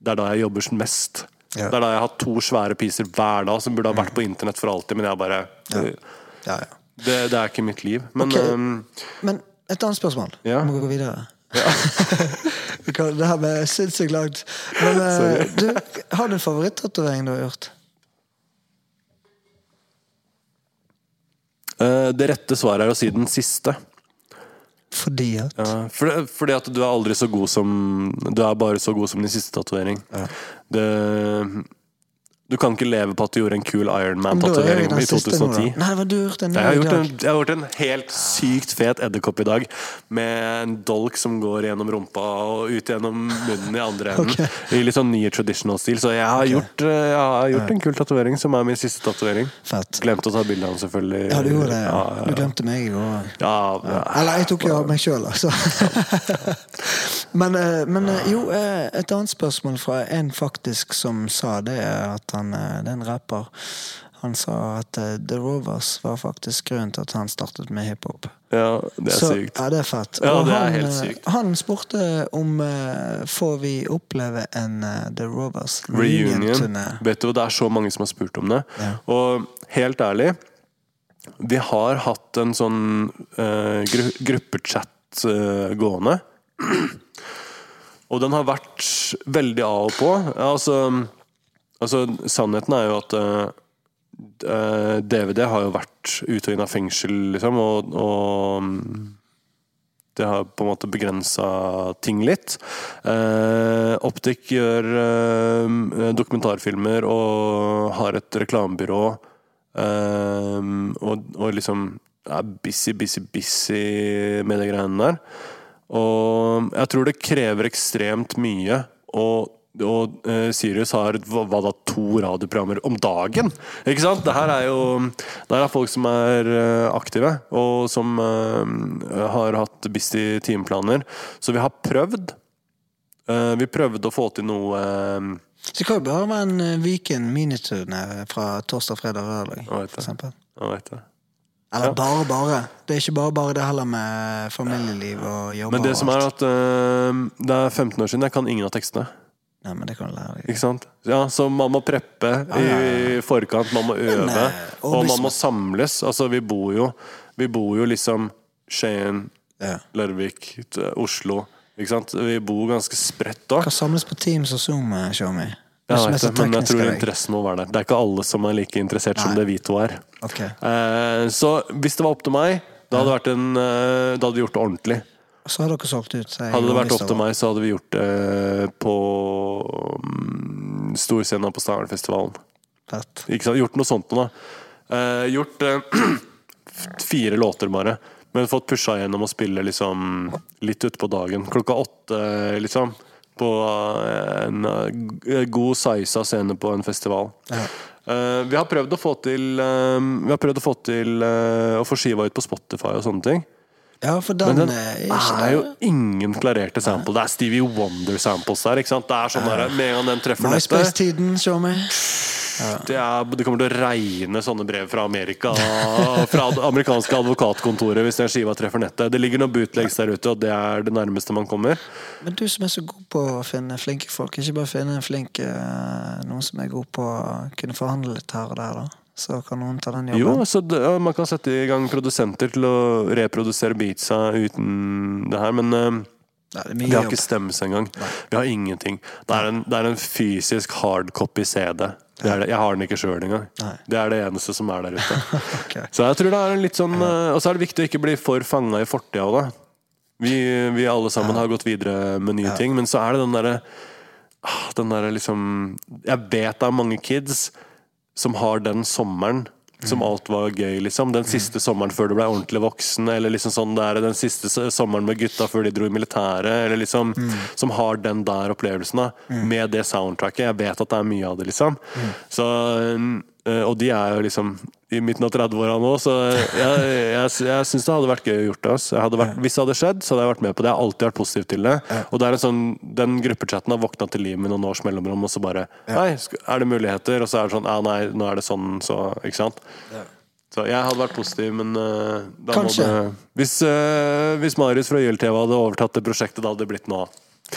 det er da jeg jobber mest. Det er da jeg har to svære piser hver dag som burde ha vært på internett for alltid, men jeg bare Det, Ja, ja. det er ikke mitt liv. Men Ok. um, Men et annet spørsmål. Vi må gå videre. Kan- det her ble sinnssykt langt. Men eh, du, har du en favorittatovering du har gjort? uh, det rette svaret er å si den siste. Fordi at Ja, for, fordi at du er aldri så god som Du er bare så god som din siste tatovering. Det- Du kan ikke leve på at du gjorde en kul er Ironman-tatovering i siste nå, 2010. Nei, det var du gjort en Jeg har, gjort en, jeg har gjort en helt sykt fet edderkopp i dag. Med en dolk som går gjennom rumpa og ut gjennom munnen i andre enden. okay. I litt sånn ny traditional stil. Så jeg har gjort, eh, jeg har gjort en kul tatovering, som er min siste tatovering. Glemte å ta bilde av den, selvfølgelig. Ja, du gjorde det. Ja, Ja. ja, Du glemte meg i òg. Eller jeg tok jo av meg sjøl, altså. men eh, men eh, jo, et annet spørsmål fra en faktisk som sa det, er at han eh, Det er en rapper. Han sa at eh, The Rovers var faktisk grunnen til at han startet med hiphop. ja, det er Så- sykt. Ja, det er fett. Ja, det er han, helt eh, sykt. Han spurte om uh, får vi oppleve en uh, The Rovers Reunion. reunion-turné. Vet du, Det er så mange som har spurt om det. Ja. Og helt ærlig, vi har hatt en sånn uh, gru gruppechat uh, gående. Og den har vært veldig av og på. Altså, altså Sannheten er jo at eh, eh, DVD har jo vært ute og inn av fengsel, liksom, og, og mm, det har på en måte begrensa ting litt. Eh, Optic gjør eh, dokumentarfilmer og har et reklamebyrå. Eh, og, og liksom er busy, busy, busy med de greiene der. Og jeg tror det krever ekstremt mye. Og og eh, Sirius har hva, da, to radioprogrammer om dagen! Ikke sant? Det her er jo Det her er folk som er eh, aktive, og som uh, har hatt busy timeplaner. Så vi har prøvd. Vi prøvde å få til noe Så det kan jo bare være en uh, Viken miniturné fra torsdag, fredag, lørdag. For eksempel. Eller Ja. bare, bare. Det er ikke bare bare det heller med familieliv og jobber. Men det og som er at det er 15 år siden, jeg kan ingen av tekstene. Nei, men det kan du lære deg. Ikke sant? Ja, Så man må preppe i forkant, man må øve, eh, og og man må samles. Altså, vi bor jo Vi bor jo liksom Skien, Ja. Larvik, Oslo. Ikke sant? Vi bor ganske spredt òg. Kan samles på Teams og Zoom, eh, Xiaomi. Ja, er vet det, men jeg tror interessen må være der. Det er ikke alle som er like interessert som det vi to er. Okay. Eh, så hvis det var opp til meg, da hadde, en, eh, da hadde vi gjort det ordentlig. Så har dere solgt ut. Hadde det vært opp til meg, så hadde vi gjort det på mm, storscenen på sant? Gjort noe sånt noe, da. Eh, gjort eh, fire låter bare. Men fått pusha gjennom å spille liksom litt utpå dagen. Klokka åtte, liksom. På en eh, god siza scene på en festival. Eh, vi har prøvd å få til Vi har prøvd å få til å få skiva ut på Spotify og sånne ting. Ja, for den, den eh, er ikke er jo ingen klarerte sample. Det er Stevie Wonder-samples der. ikke sant? Det er sånn der, Med en gang den treffer MySpace-tiden, meg. det, er, det kommer til å regne sånne brev fra Amerika Fra det amerikanske advokatkontoret hvis den skiva treffer nettet. Det ligger noen bootlegs der ute, og det er det nærmeste man kommer. Men du som er så god på å finne flinke folk, ikke bare finne en flink eh, noen som er god på å kunne forhandle litt her og der, da. Så kan noen ta den jobben. Jo, så det, ja, Man kan sette i gang produsenter til å reprodusere beatsa uten det her, men uh, Nei, det vi har jobb. ikke stemmes engang. Vi har ingenting. Det er en, det er en fysisk hardcopy CD. Det det. Jeg har den ikke sjøl engang. Nei. Det er det eneste som er der ute. okay. Så jeg tror det er en litt sånn uh, Og så er det viktig å ikke bli for fanga i fortida òg, da. Vi, vi alle sammen har gått videre med nye ting, men så er det den derre ah, Den derre liksom Jeg vet det er mange kids som har den sommeren som alt var gøy, liksom. Den siste sommeren før du ble ordentlig voksen, eller liksom sånn der, den siste sommeren med gutta før de dro i militæret, eller liksom Som har den der opplevelsen, da. Med det soundtracket. Jeg vet at det er mye av det, liksom. Så øh, Og de er jo liksom i midten av 30-åra nå, så jeg, jeg, jeg syns det hadde vært gøy å gjort det. Vært, hvis det hadde skjedd, så hadde jeg vært med på det. Jeg har alltid vært positiv til det. Og det er en sånn, Den gruppechatten har våkna til liv med noen års mellomrom, og så bare Nei, er det muligheter? Og så er det sånn Ja, nei, nå er det sånn, så Ikke sant? Så jeg hadde vært positiv, men uh, da Kanskje. må det Hvis, uh, hvis Marius fra YLTV hadde overtatt det prosjektet, da hadde det blitt noe.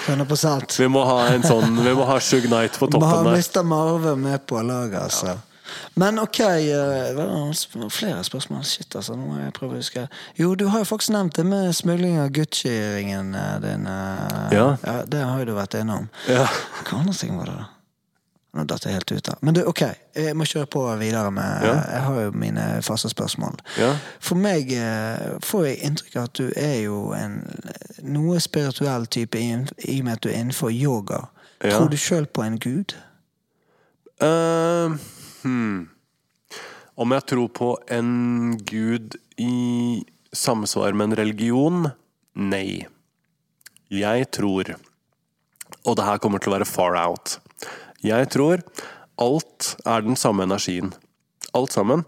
100 Vi må ha en sånn Vi må ha Shug Night på toppen Vi har ha. Mr. Marve med på laget, altså. Men ok, sp- flere spørsmål. Shit, altså. Nå må jeg prøve å huske. Jo, du har jo faktisk nevnt det med smugling av Gucci-ringen eh, din. eh, Ja. Det har jo du vært innom. Ja. Hva andre ting var det, da? Nå datt jeg helt ut da. Men du, ok, jeg må kjøre på videre med Ja. Jeg har jo mine faste spørsmål. Ja. For meg får jeg inntrykk av at du er jo en noe spirituell type i, i og med at du er innenfor yoga. Ja. Tror du sjøl på en gud? Eh, hmm. Om jeg tror på en gud i samsvar med en religion? Nei. Jeg tror Og det her kommer til å være far out. Jeg tror alt er den samme energien. Alt sammen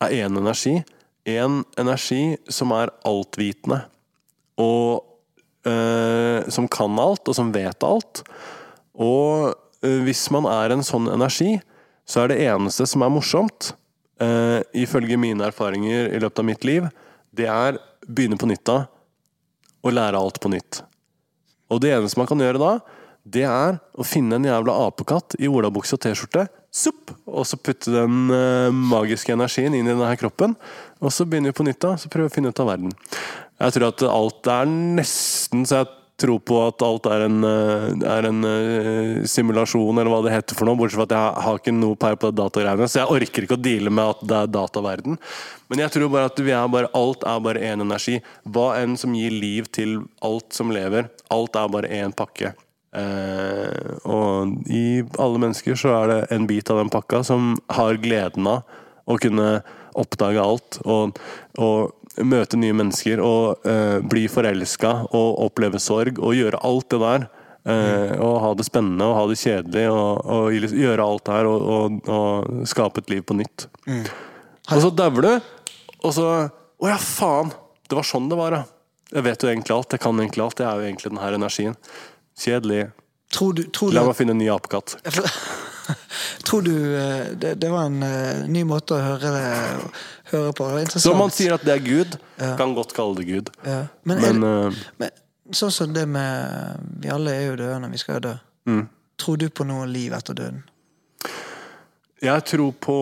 er én energi. En energi som er altvitende. Og øh, som kan alt, og som vet alt. Og øh, hvis man er en sånn energi, så er det eneste som er morsomt, uh, ifølge mine erfaringer i løpet av mitt liv, det er begynne på nytt da, og lære alt på nytt. Og det eneste man kan gjøre da, det er å finne en jævla apekatt i olabukse og T-skjorte, og så putte den uh, magiske energien inn i denne her kroppen, og så begynner vi på nytt da, så prøver vi å finne ut av verden. Jeg tror at alt er nesten så jeg tror på at alt er en, eh, er en eh, simulasjon, eller hva det heter for noe, bortsett fra at jeg har ikke noe peil på det datagreiene, så jeg orker ikke å deale med at det er dataverden. Men jeg tror bare at er bare, alt er bare én energi. Hva enn som gir liv til alt som lever, alt er bare én pakke. Eh, og i alle mennesker så er det en bit av den pakka som har gleden av å kunne oppdage alt og, og møte nye mennesker og uh, bli forelska og oppleve sorg og gjøre alt det der. Eh, og ha det spennende og ha det kjedelig og, og gjøre alt det her og, og, og skape et liv på nytt. Og så dauer du, og så Å ja, faen! Det var sånn det var, ja. Jeg vet jo egentlig alt. Jeg kan egentlig alt. Jeg er jo egentlig den her energien. Kjedelig. Tror du, tror du La meg finne en ny apekatt. Tror du eh, det, det var en eh, ny måte å høre, det, høre på? Det var interessant. Så man sier at det er Gud, Ja. kan godt kalle det Gud. ja. Men, Men er, uh, men sånn som det med Vi alle er jo døende, vi skal jo dø. Mm. Tror du på noe liv etter døden? jeg tror på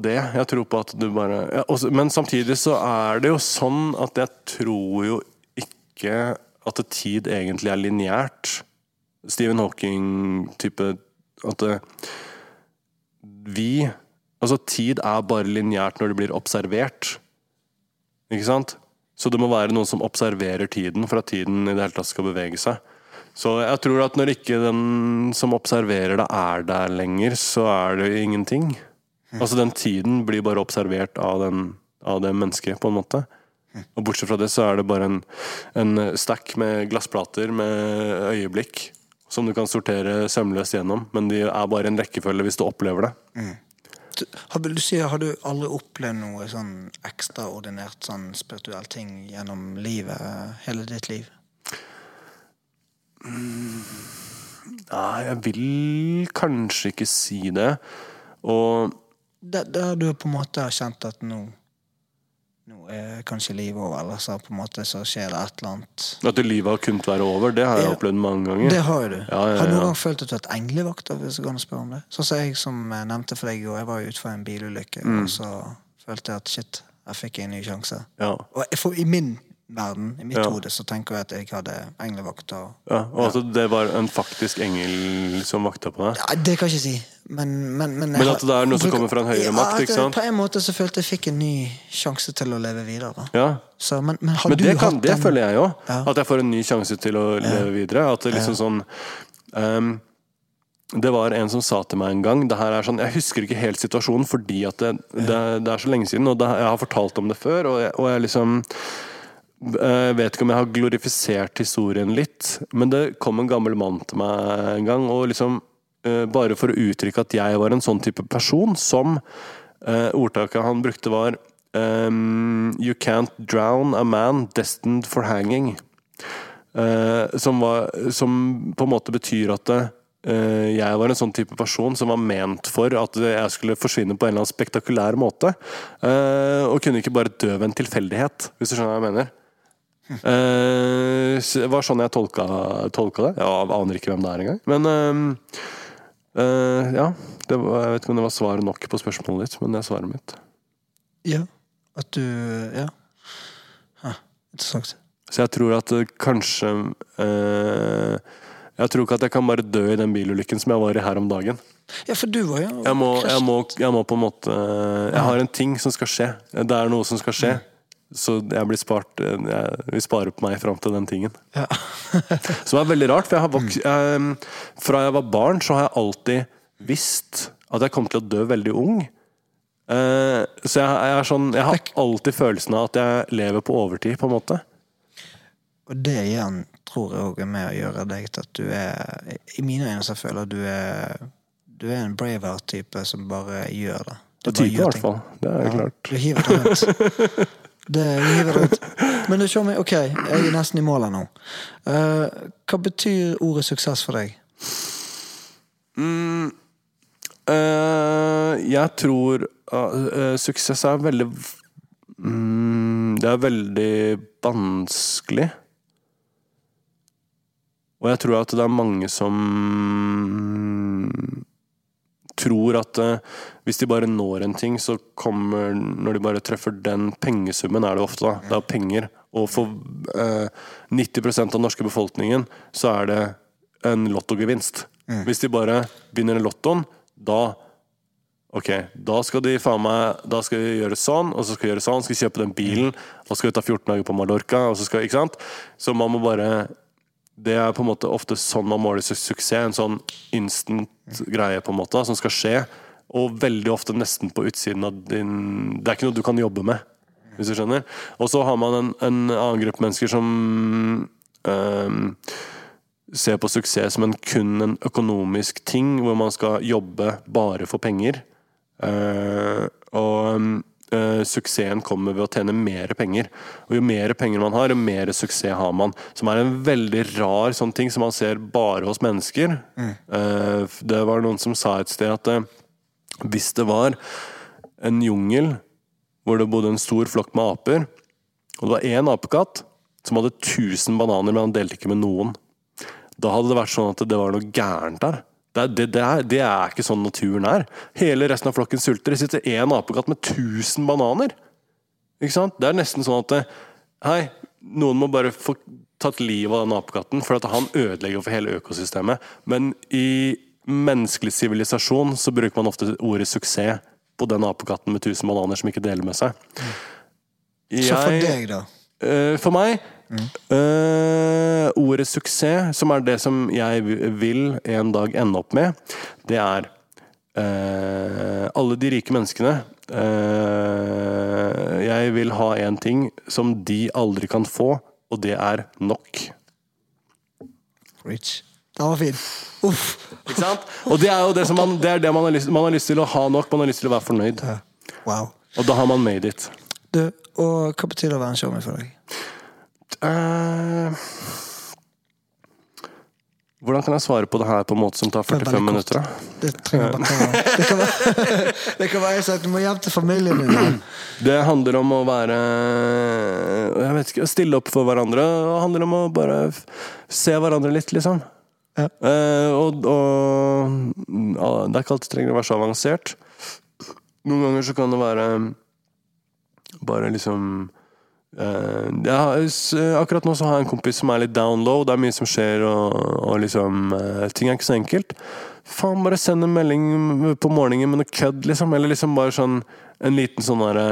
det. Jeg tror på at du bare ja, også, Men samtidig så er det jo sånn at jeg tror jo ikke at tid egentlig er lineært. Stephen Hawking-type At vi Altså, tid er bare lineært når det blir observert. Ikke sant? Så det må være noen som observerer tiden for at tiden i det hele tatt skal bevege seg. Så jeg tror at når ikke den som observerer det, er der lenger, så er det ingenting. Altså Den tiden blir bare observert av, den, av det mennesket, på en måte. Og bortsett fra det så er det bare en, en stack med glassplater med øyeblikk som du kan sortere sømløst gjennom, men de er bare en rekkefølge hvis du opplever det. Mm. Har, du har du aldri opplevd noe sånn ekstraordinært sånn spirituell ting gjennom livet, hele ditt liv? Nei, jeg vil kanskje ikke si det. Og Der, der du på en måte har kjent at nå Nå er kanskje livet over, eller så på en måte så skjer det et eller annet. at livet har kunnet være over, det har jeg Ja. opplevd mange ganger. Det har du. Ja, ja, Har du noen gang følt at du har hatt englevakt? da, Hvis jeg kan spørre om det? Sånn som jeg som jeg nevnte for deg i går, jeg var jo utfor en bilulykke, Mm. og så følte jeg at shit, jeg fikk en ny sjanse. Ja. Og for i min verden, i mitt Ja. hode, så tenker jeg at jeg hadde englevakt. Og, Ja, og at det var en faktisk engel som vakta på deg. ja, det kan jeg ikke si, men Men, men, jeg Men at det er noe som kommer fra en høyere makt, ikke sant? På en måte så følte jeg fikk en ny sjanse til å leve videre. Ja. Så, men, men Men du det, kan, det den føler jeg jo. Ja. At jeg får en ny sjanse til å leve videre. At det liksom sånn um, Det var en som sa til meg en gang det her er sånn, Jeg husker ikke helt situasjonen fordi at det, det, det er så lenge siden, og det, jeg har fortalt om det før. Og jeg, og jeg liksom jeg vet ikke om jeg har glorifisert historien litt, men det kom en gammel mann til meg en gang, og liksom eh, Bare for å uttrykke at jeg var en sånn type person som eh, Ordtaket han brukte var ehm, You can't drown a man destined for hanging. Eh, som, var, som på en måte betyr at eh, jeg var en sånn type person som var ment for at jeg skulle forsvinne på en eller annen spektakulær måte. eh, og kunne ikke bare dø ved en tilfeldighet, hvis du skjønner hva jeg mener. Så det var sånn jeg tolka, tolka det. Jeg aner ikke hvem det er engang. Men uh, ja. Det var, jeg vet ikke om det var svaret nok på spørsmålet ditt, men det er svaret mitt. Ja. At du Ja. Ah, interessant. Så jeg tror at kanskje eh, Jeg tror ikke at jeg kan bare dø i den bilulykken som jeg var i her om dagen. Ja, for du var jo Jeg må, jeg må, jeg må på en måte Jeg har en ting som skal skje. Det er noe som skal skje. Så jeg blir spart Jeg vi sparer på meg fram til den tingen. Ja. Som er veldig rart, for jeg har vok jeg, fra jeg var barn, så har jeg alltid visst at jeg kom til å dø veldig ung. Uh, så jeg, er sånn, jeg har alltid følelsen av at jeg lever på overtid, på en måte. Og det igjen tror jeg òg er med å gjøre deg til at du er I mine øyne så føler jeg at du er Du er en braver type som bare gjør det. Du bare Type, i hvert fall. Det er Ja, klart. Du hiver det ut. Det hiver ut. Men du, meg, ok, jeg er nesten i mål nå. Uh, hva betyr ordet suksess for deg? Eh, jeg tror uh, suksess er veldig mm, Det er veldig vanskelig. Og jeg tror at det er mange som tror at uh, hvis de bare når en ting, så kommer Når de bare treffer den pengesummen, er det ofte, da. Det er penger. Og for uh, 90% av den norske befolkningen så er det en lottogevinst. Hvis de bare vinner lottoen, da Ok, da skal de faen meg Da skal de gjøre sånn, og så skal de gjøre sånn, skal de kjøpe den bilen, og så skal de ta 14 dager på Mallorca, og så skal Ikke sant? Så man må bare Det er på en måte ofte sånn man måler su- suksess. En sånn instant greie, på en måte, som skal skje. Og veldig ofte nesten på utsiden av din Det er ikke noe du kan jobbe med, hvis du skjønner. Og så har man en, en annen gruppe mennesker som øhm, ser på suksess som en kun en økonomisk ting, hvor man skal jobbe bare for penger. Eh, og eh, suksessen kommer ved å tjene mer penger. Og jo mer penger man har, jo mer suksess har man. Som er en veldig rar sånn ting som man ser bare hos mennesker. Eh, det var noen som sa et sted at uh, hvis det var en jungel hvor det bodde en stor flokk med aper, og det var én apekatt som hadde 1000 bananer, men han delte ikke med noen. Da hadde det vært sånn at det var noe gærent der. Det, det, det, er, det er ikke sånn naturen er. Hele resten av flokken sulter. Det sitter én apekatt med 1000 bananer. Ikke sant? Det er nesten sånn at Hei, noen må bare få tatt livet av den apekatten, for at han ødelegger for hele økosystemet. Men i menneskelig sivilisasjon så bruker man ofte ordet suksess på den apekatten med 1000 bananer som ikke deler med seg. Så for deg, da? Eh, for meg eh, Ordet suksess, som er det som jeg vil en dag ende opp med, det er uh, Alle de rike menneskene Uh, Jeg vil ha én ting som de aldri kan få, og det er nok. Rich. Den var fin. Uff. Ikke sant? Og det er jo det som man, det er det man har lyst Man har lyst til å ha nok, man har lyst til å være fornøyd. Wow. Og da har man made it. Du, og hva betyr det å være en showman for deg? Eh, hvordan kan jeg svare på det her på en måte som tar er 45 det minutter? Det trenger bare Det kan være, det kan være sånn at du må hjem til familien din. da. Det handler om å være Jeg vet ikke, Stille opp for hverandre. Det handler om å bare se hverandre litt, liksom. Ja. Eh, og, og ja, Det er ikke alltid trenger å være så avansert. Noen ganger så kan det være bare liksom har, s- Akkurat nå så har jeg en kompis som er litt down low. Det er mye som skjer, og, og liksom eh, Ting er ikke så enkelt. Faen, bare send en melding på morgenen med noe kødd, liksom. Eller liksom bare sånn en liten sånn derre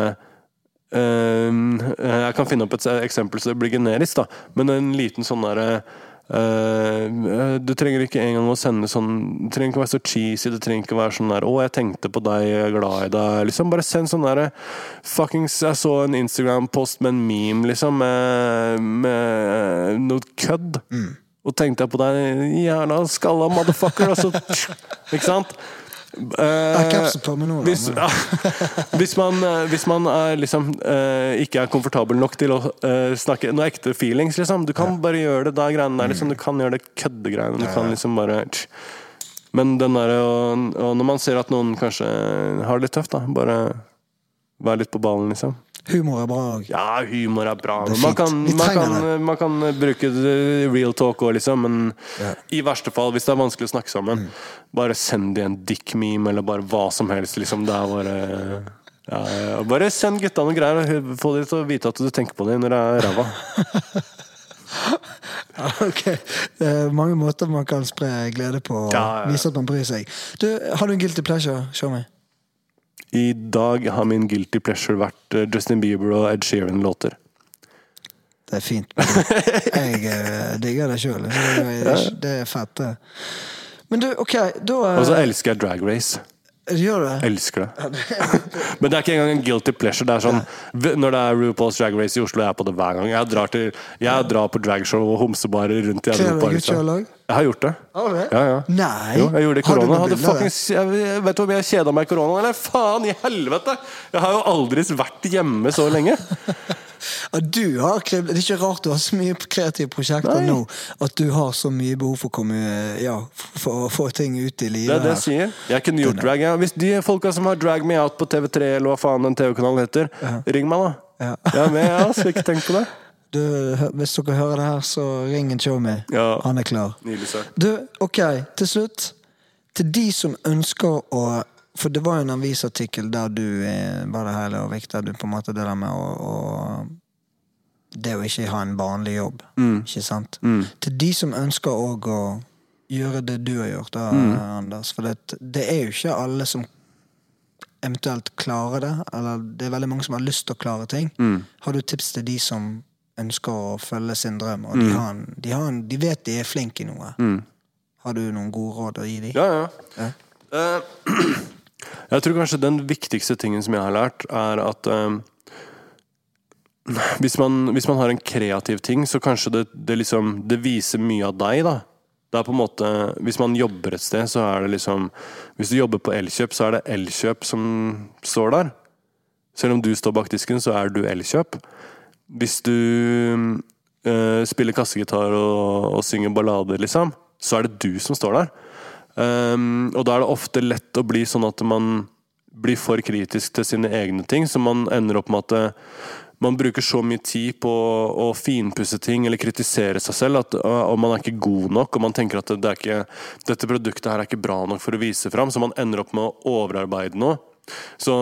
uh, Jeg kan finne opp et eksempel så det blir generisk, da. Men en liten sånn derre eh, du trenger ikke engang å sende sånn Det trenger ikke å være så cheesy. Det trenger ikke å være sånn der 'Å, jeg tenkte på deg, jeg er glad i deg'. Liksom Bare send sånn derre Fuckings Jeg så en Instagram-post med en meme, liksom, med, med noe kødd. Og tenkte jeg på deg, jævla skalla motherfucker, og så Ikke sant? Har på med noe, Hvis, ja, hvis, man, eh, hvis man er liksom eh, ikke er komfortabel nok til å eh, snakke noe ekte feelings, liksom. Du kan bare gjøre det der greiene der, liksom. Du kan gjøre det køddegreiene. Du kan liksom bare. Men den derre og, og når man ser at noen kanskje har det litt tøft, da, bare være litt på ballen, liksom. Humor er bra òg. Ja, humor er bra. Er man, kan, man, kan, man kan bruke real talk òg, liksom. Men Ja. i verste fall, hvis det er vanskelig å snakke sammen, bare send de en dick-meme, eller bare hva som helst. Liksom. Det er bare ja. Bare send gutta noen greier, og få dem til å vite at du tenker på dem når det er ræva. Ok. Det er mange måter man kan spre glede på og vise at man bryr seg. Du, Har du en guilty pleasure? Show meg. I dag har min guilty pleasure vært eh, Justin Bieber og Ed Sheeran-låter. Det er fint. Jeg eh, digger det sjøl. Det, det er fett, det. Men du, OK, da Og så eh, elsker jeg Drag Race. Gjør du det? Elsker det. Men det er ikke engang en guilty pleasure. Det er sånn, v- Når det er RuPaul's Drag Race i Oslo, jeg er på det hver gang. Jeg drar, til, jeg drar på dragshow og homsebarer rundt i Kler du Europa. deg ut liksom. sjøl òg? Jeg har gjort det. Har det? Ja, ja. Nei! Jo, jeg gjorde det i korona. Hadde fuckings, jeg, vet du mye jeg kjeda meg i korona? Eller faen i helvete! Jeg har jo aldri vært hjemme så lenge. Du har, det er ikke rart du har så mye kreative prosjekter Nei. nå. At du har så mye behov for å komme Ja, for å få ting ut i livet. Det er det jeg sier. Jeg kunne gjort drag. Ja. Hvis de folka som har Drag Me Out på TV3, eller hva faen den TV-kanalen heter, ring meg, da. Ja. Jeg er med, jeg. Altså. Ikke tenk på det. Du, hvis dere hører det her, så ring en show me. Ja. Han er klar. Du, ok, til slutt. Til de som ønsker å For det var jo en avisartikkel der du eh, var det hele og viktig, du på en måte det der med å, å Det å ikke ha en vanlig jobb, ikke sant? Til de som ønsker òg å gjøre det du har gjort, da, Anders. For det, det er jo ikke alle som eventuelt klarer det. Eller det er veldig mange som har lyst til å klare ting. Har du tips til de som ønsker å følge sin drøm, og de, har en, de, har en, de vet de er flinke i noe? Har du noen gode råd å gi dem? Ja, ja. Eh, jeg tror kanskje den viktigste tingen som jeg har lært, er at um, hvis, man, hvis man har en kreativ ting, så kanskje det, det liksom Det viser mye av deg, da. Det er på en måte Hvis man jobber et sted, så er det liksom Hvis du jobber på Elkjøp, så er det Elkjøp som står der. Selv om du står bak disken, så er du Elkjøp. Hvis du uh, spiller kassegitar og, og synger ballader, liksom, så er det du som står der. Um, og da er det ofte lett å bli sånn at man blir for kritisk til sine egne ting, så man ender opp med at eh, man bruker så mye tid på å finpusse ting eller kritisere seg selv, at, og man er ikke god nok, og man tenker at det ikke, dette produktet her er ikke bra nok for å vise fram, så man ender opp med å overarbeide noe. Så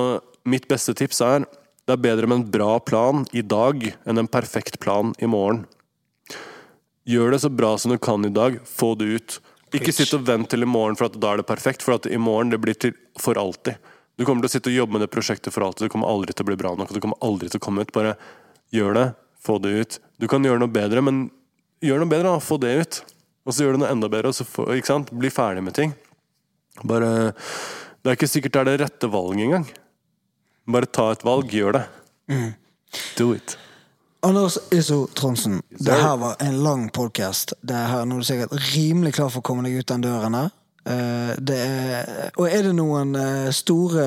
mitt beste tips er det er bedre med en bra plan i dag enn en perfekt plan i morgen. Gjør det så bra som du kan i dag, få det ut. Ikke sitt og vent til i morgen, for at da er det perfekt. For at i morgen det blir til for alltid. Du kommer til å sitte og jobbe med det prosjektet for alltid. Det kommer aldri til å bli bra nok. du kommer aldri til å komme ut. Bare gjør det, få det ut. Du kan gjøre noe bedre, men gjør noe bedre, da. Få det ut. Og så gjør du noe enda bedre, og så få, bli ferdig med ting. Bare Det er ikke sikkert det er det rette valget engang. Bare ta et valg, gjør det. Mm. Do it. Anders Isso Trondsen, det her var en lang podkast. Nå er du sikkert rimelig klar for å komme deg ut den døren her. Eh, Det er, og er det noen eh, store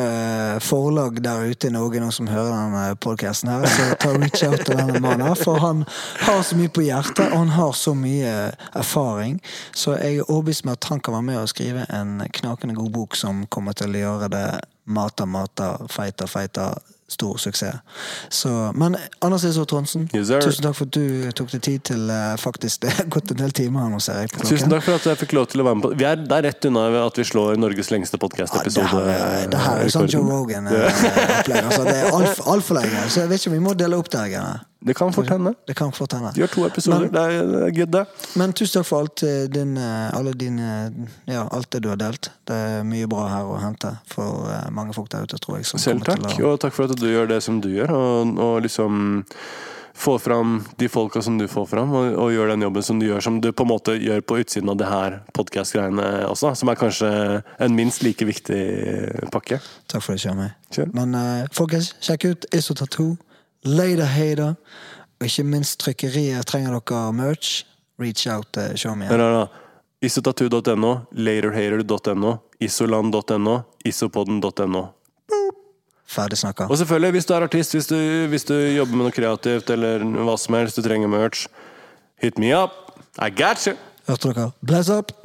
forlag der ute i Norge nå som hører denne podkasten her, så ta reach out til denne mannen. her, For han har så mye på hjertet, og han har så mye erfaring. Så jeg er overbevist med at han kan være med og skrive en knakende god bok som kommer til å gjøre det mata, mata, feita, feita stor suksess. Så, men Anders Isor Trondsen, Yes, tusen takk for at du tok deg tid til uh, faktisk Det har gått en del timer nå, ser jeg. på klokken. Tusen takk for at jeg fikk lov til å være med på Vi er der rett unna at vi slår Norges lengste Ja, det podkast-episode. her er, det her er sånn Joe Rogan-opplegg. Altså, det er altfor alt lenge. Så jeg vet ikke om vi må dele opp det. her. Det kan fort hende. Det kan fort hende. Gjør to episoder. Men- det, er, det er good, det. Men tusen takk for alt, eh, din, eh, alle dine, ja, alt det du har delt. Det er mye bra her å hente for eh, mange folk der ute, tror jeg. Som Selv takk. å- Og takk for at du gjør det som du gjør, og, og liksom får fram de folka som du får fram, og, og gjør den jobben som du gjør, som du på en måte gjør på utsiden av det her podkast-greiene også, som er kanskje en minst like viktig pakke. Takk for det, Kjørmøy. Kjør. Men uh, folkens, sjekk ut Isso Later Hater, og ikke minst trykkeriet. Trenger dere merch? Reach out til det isotatu.no, laterhater.no, isoland.no, isopodden.no. Ferdig snakka. Og selvfølgelig, hvis du er artist, hvis du, hvis du jobber med noe kreativt eller hva som helst, du trenger merch, hit me up. I got you! Hørte dere? Bless up!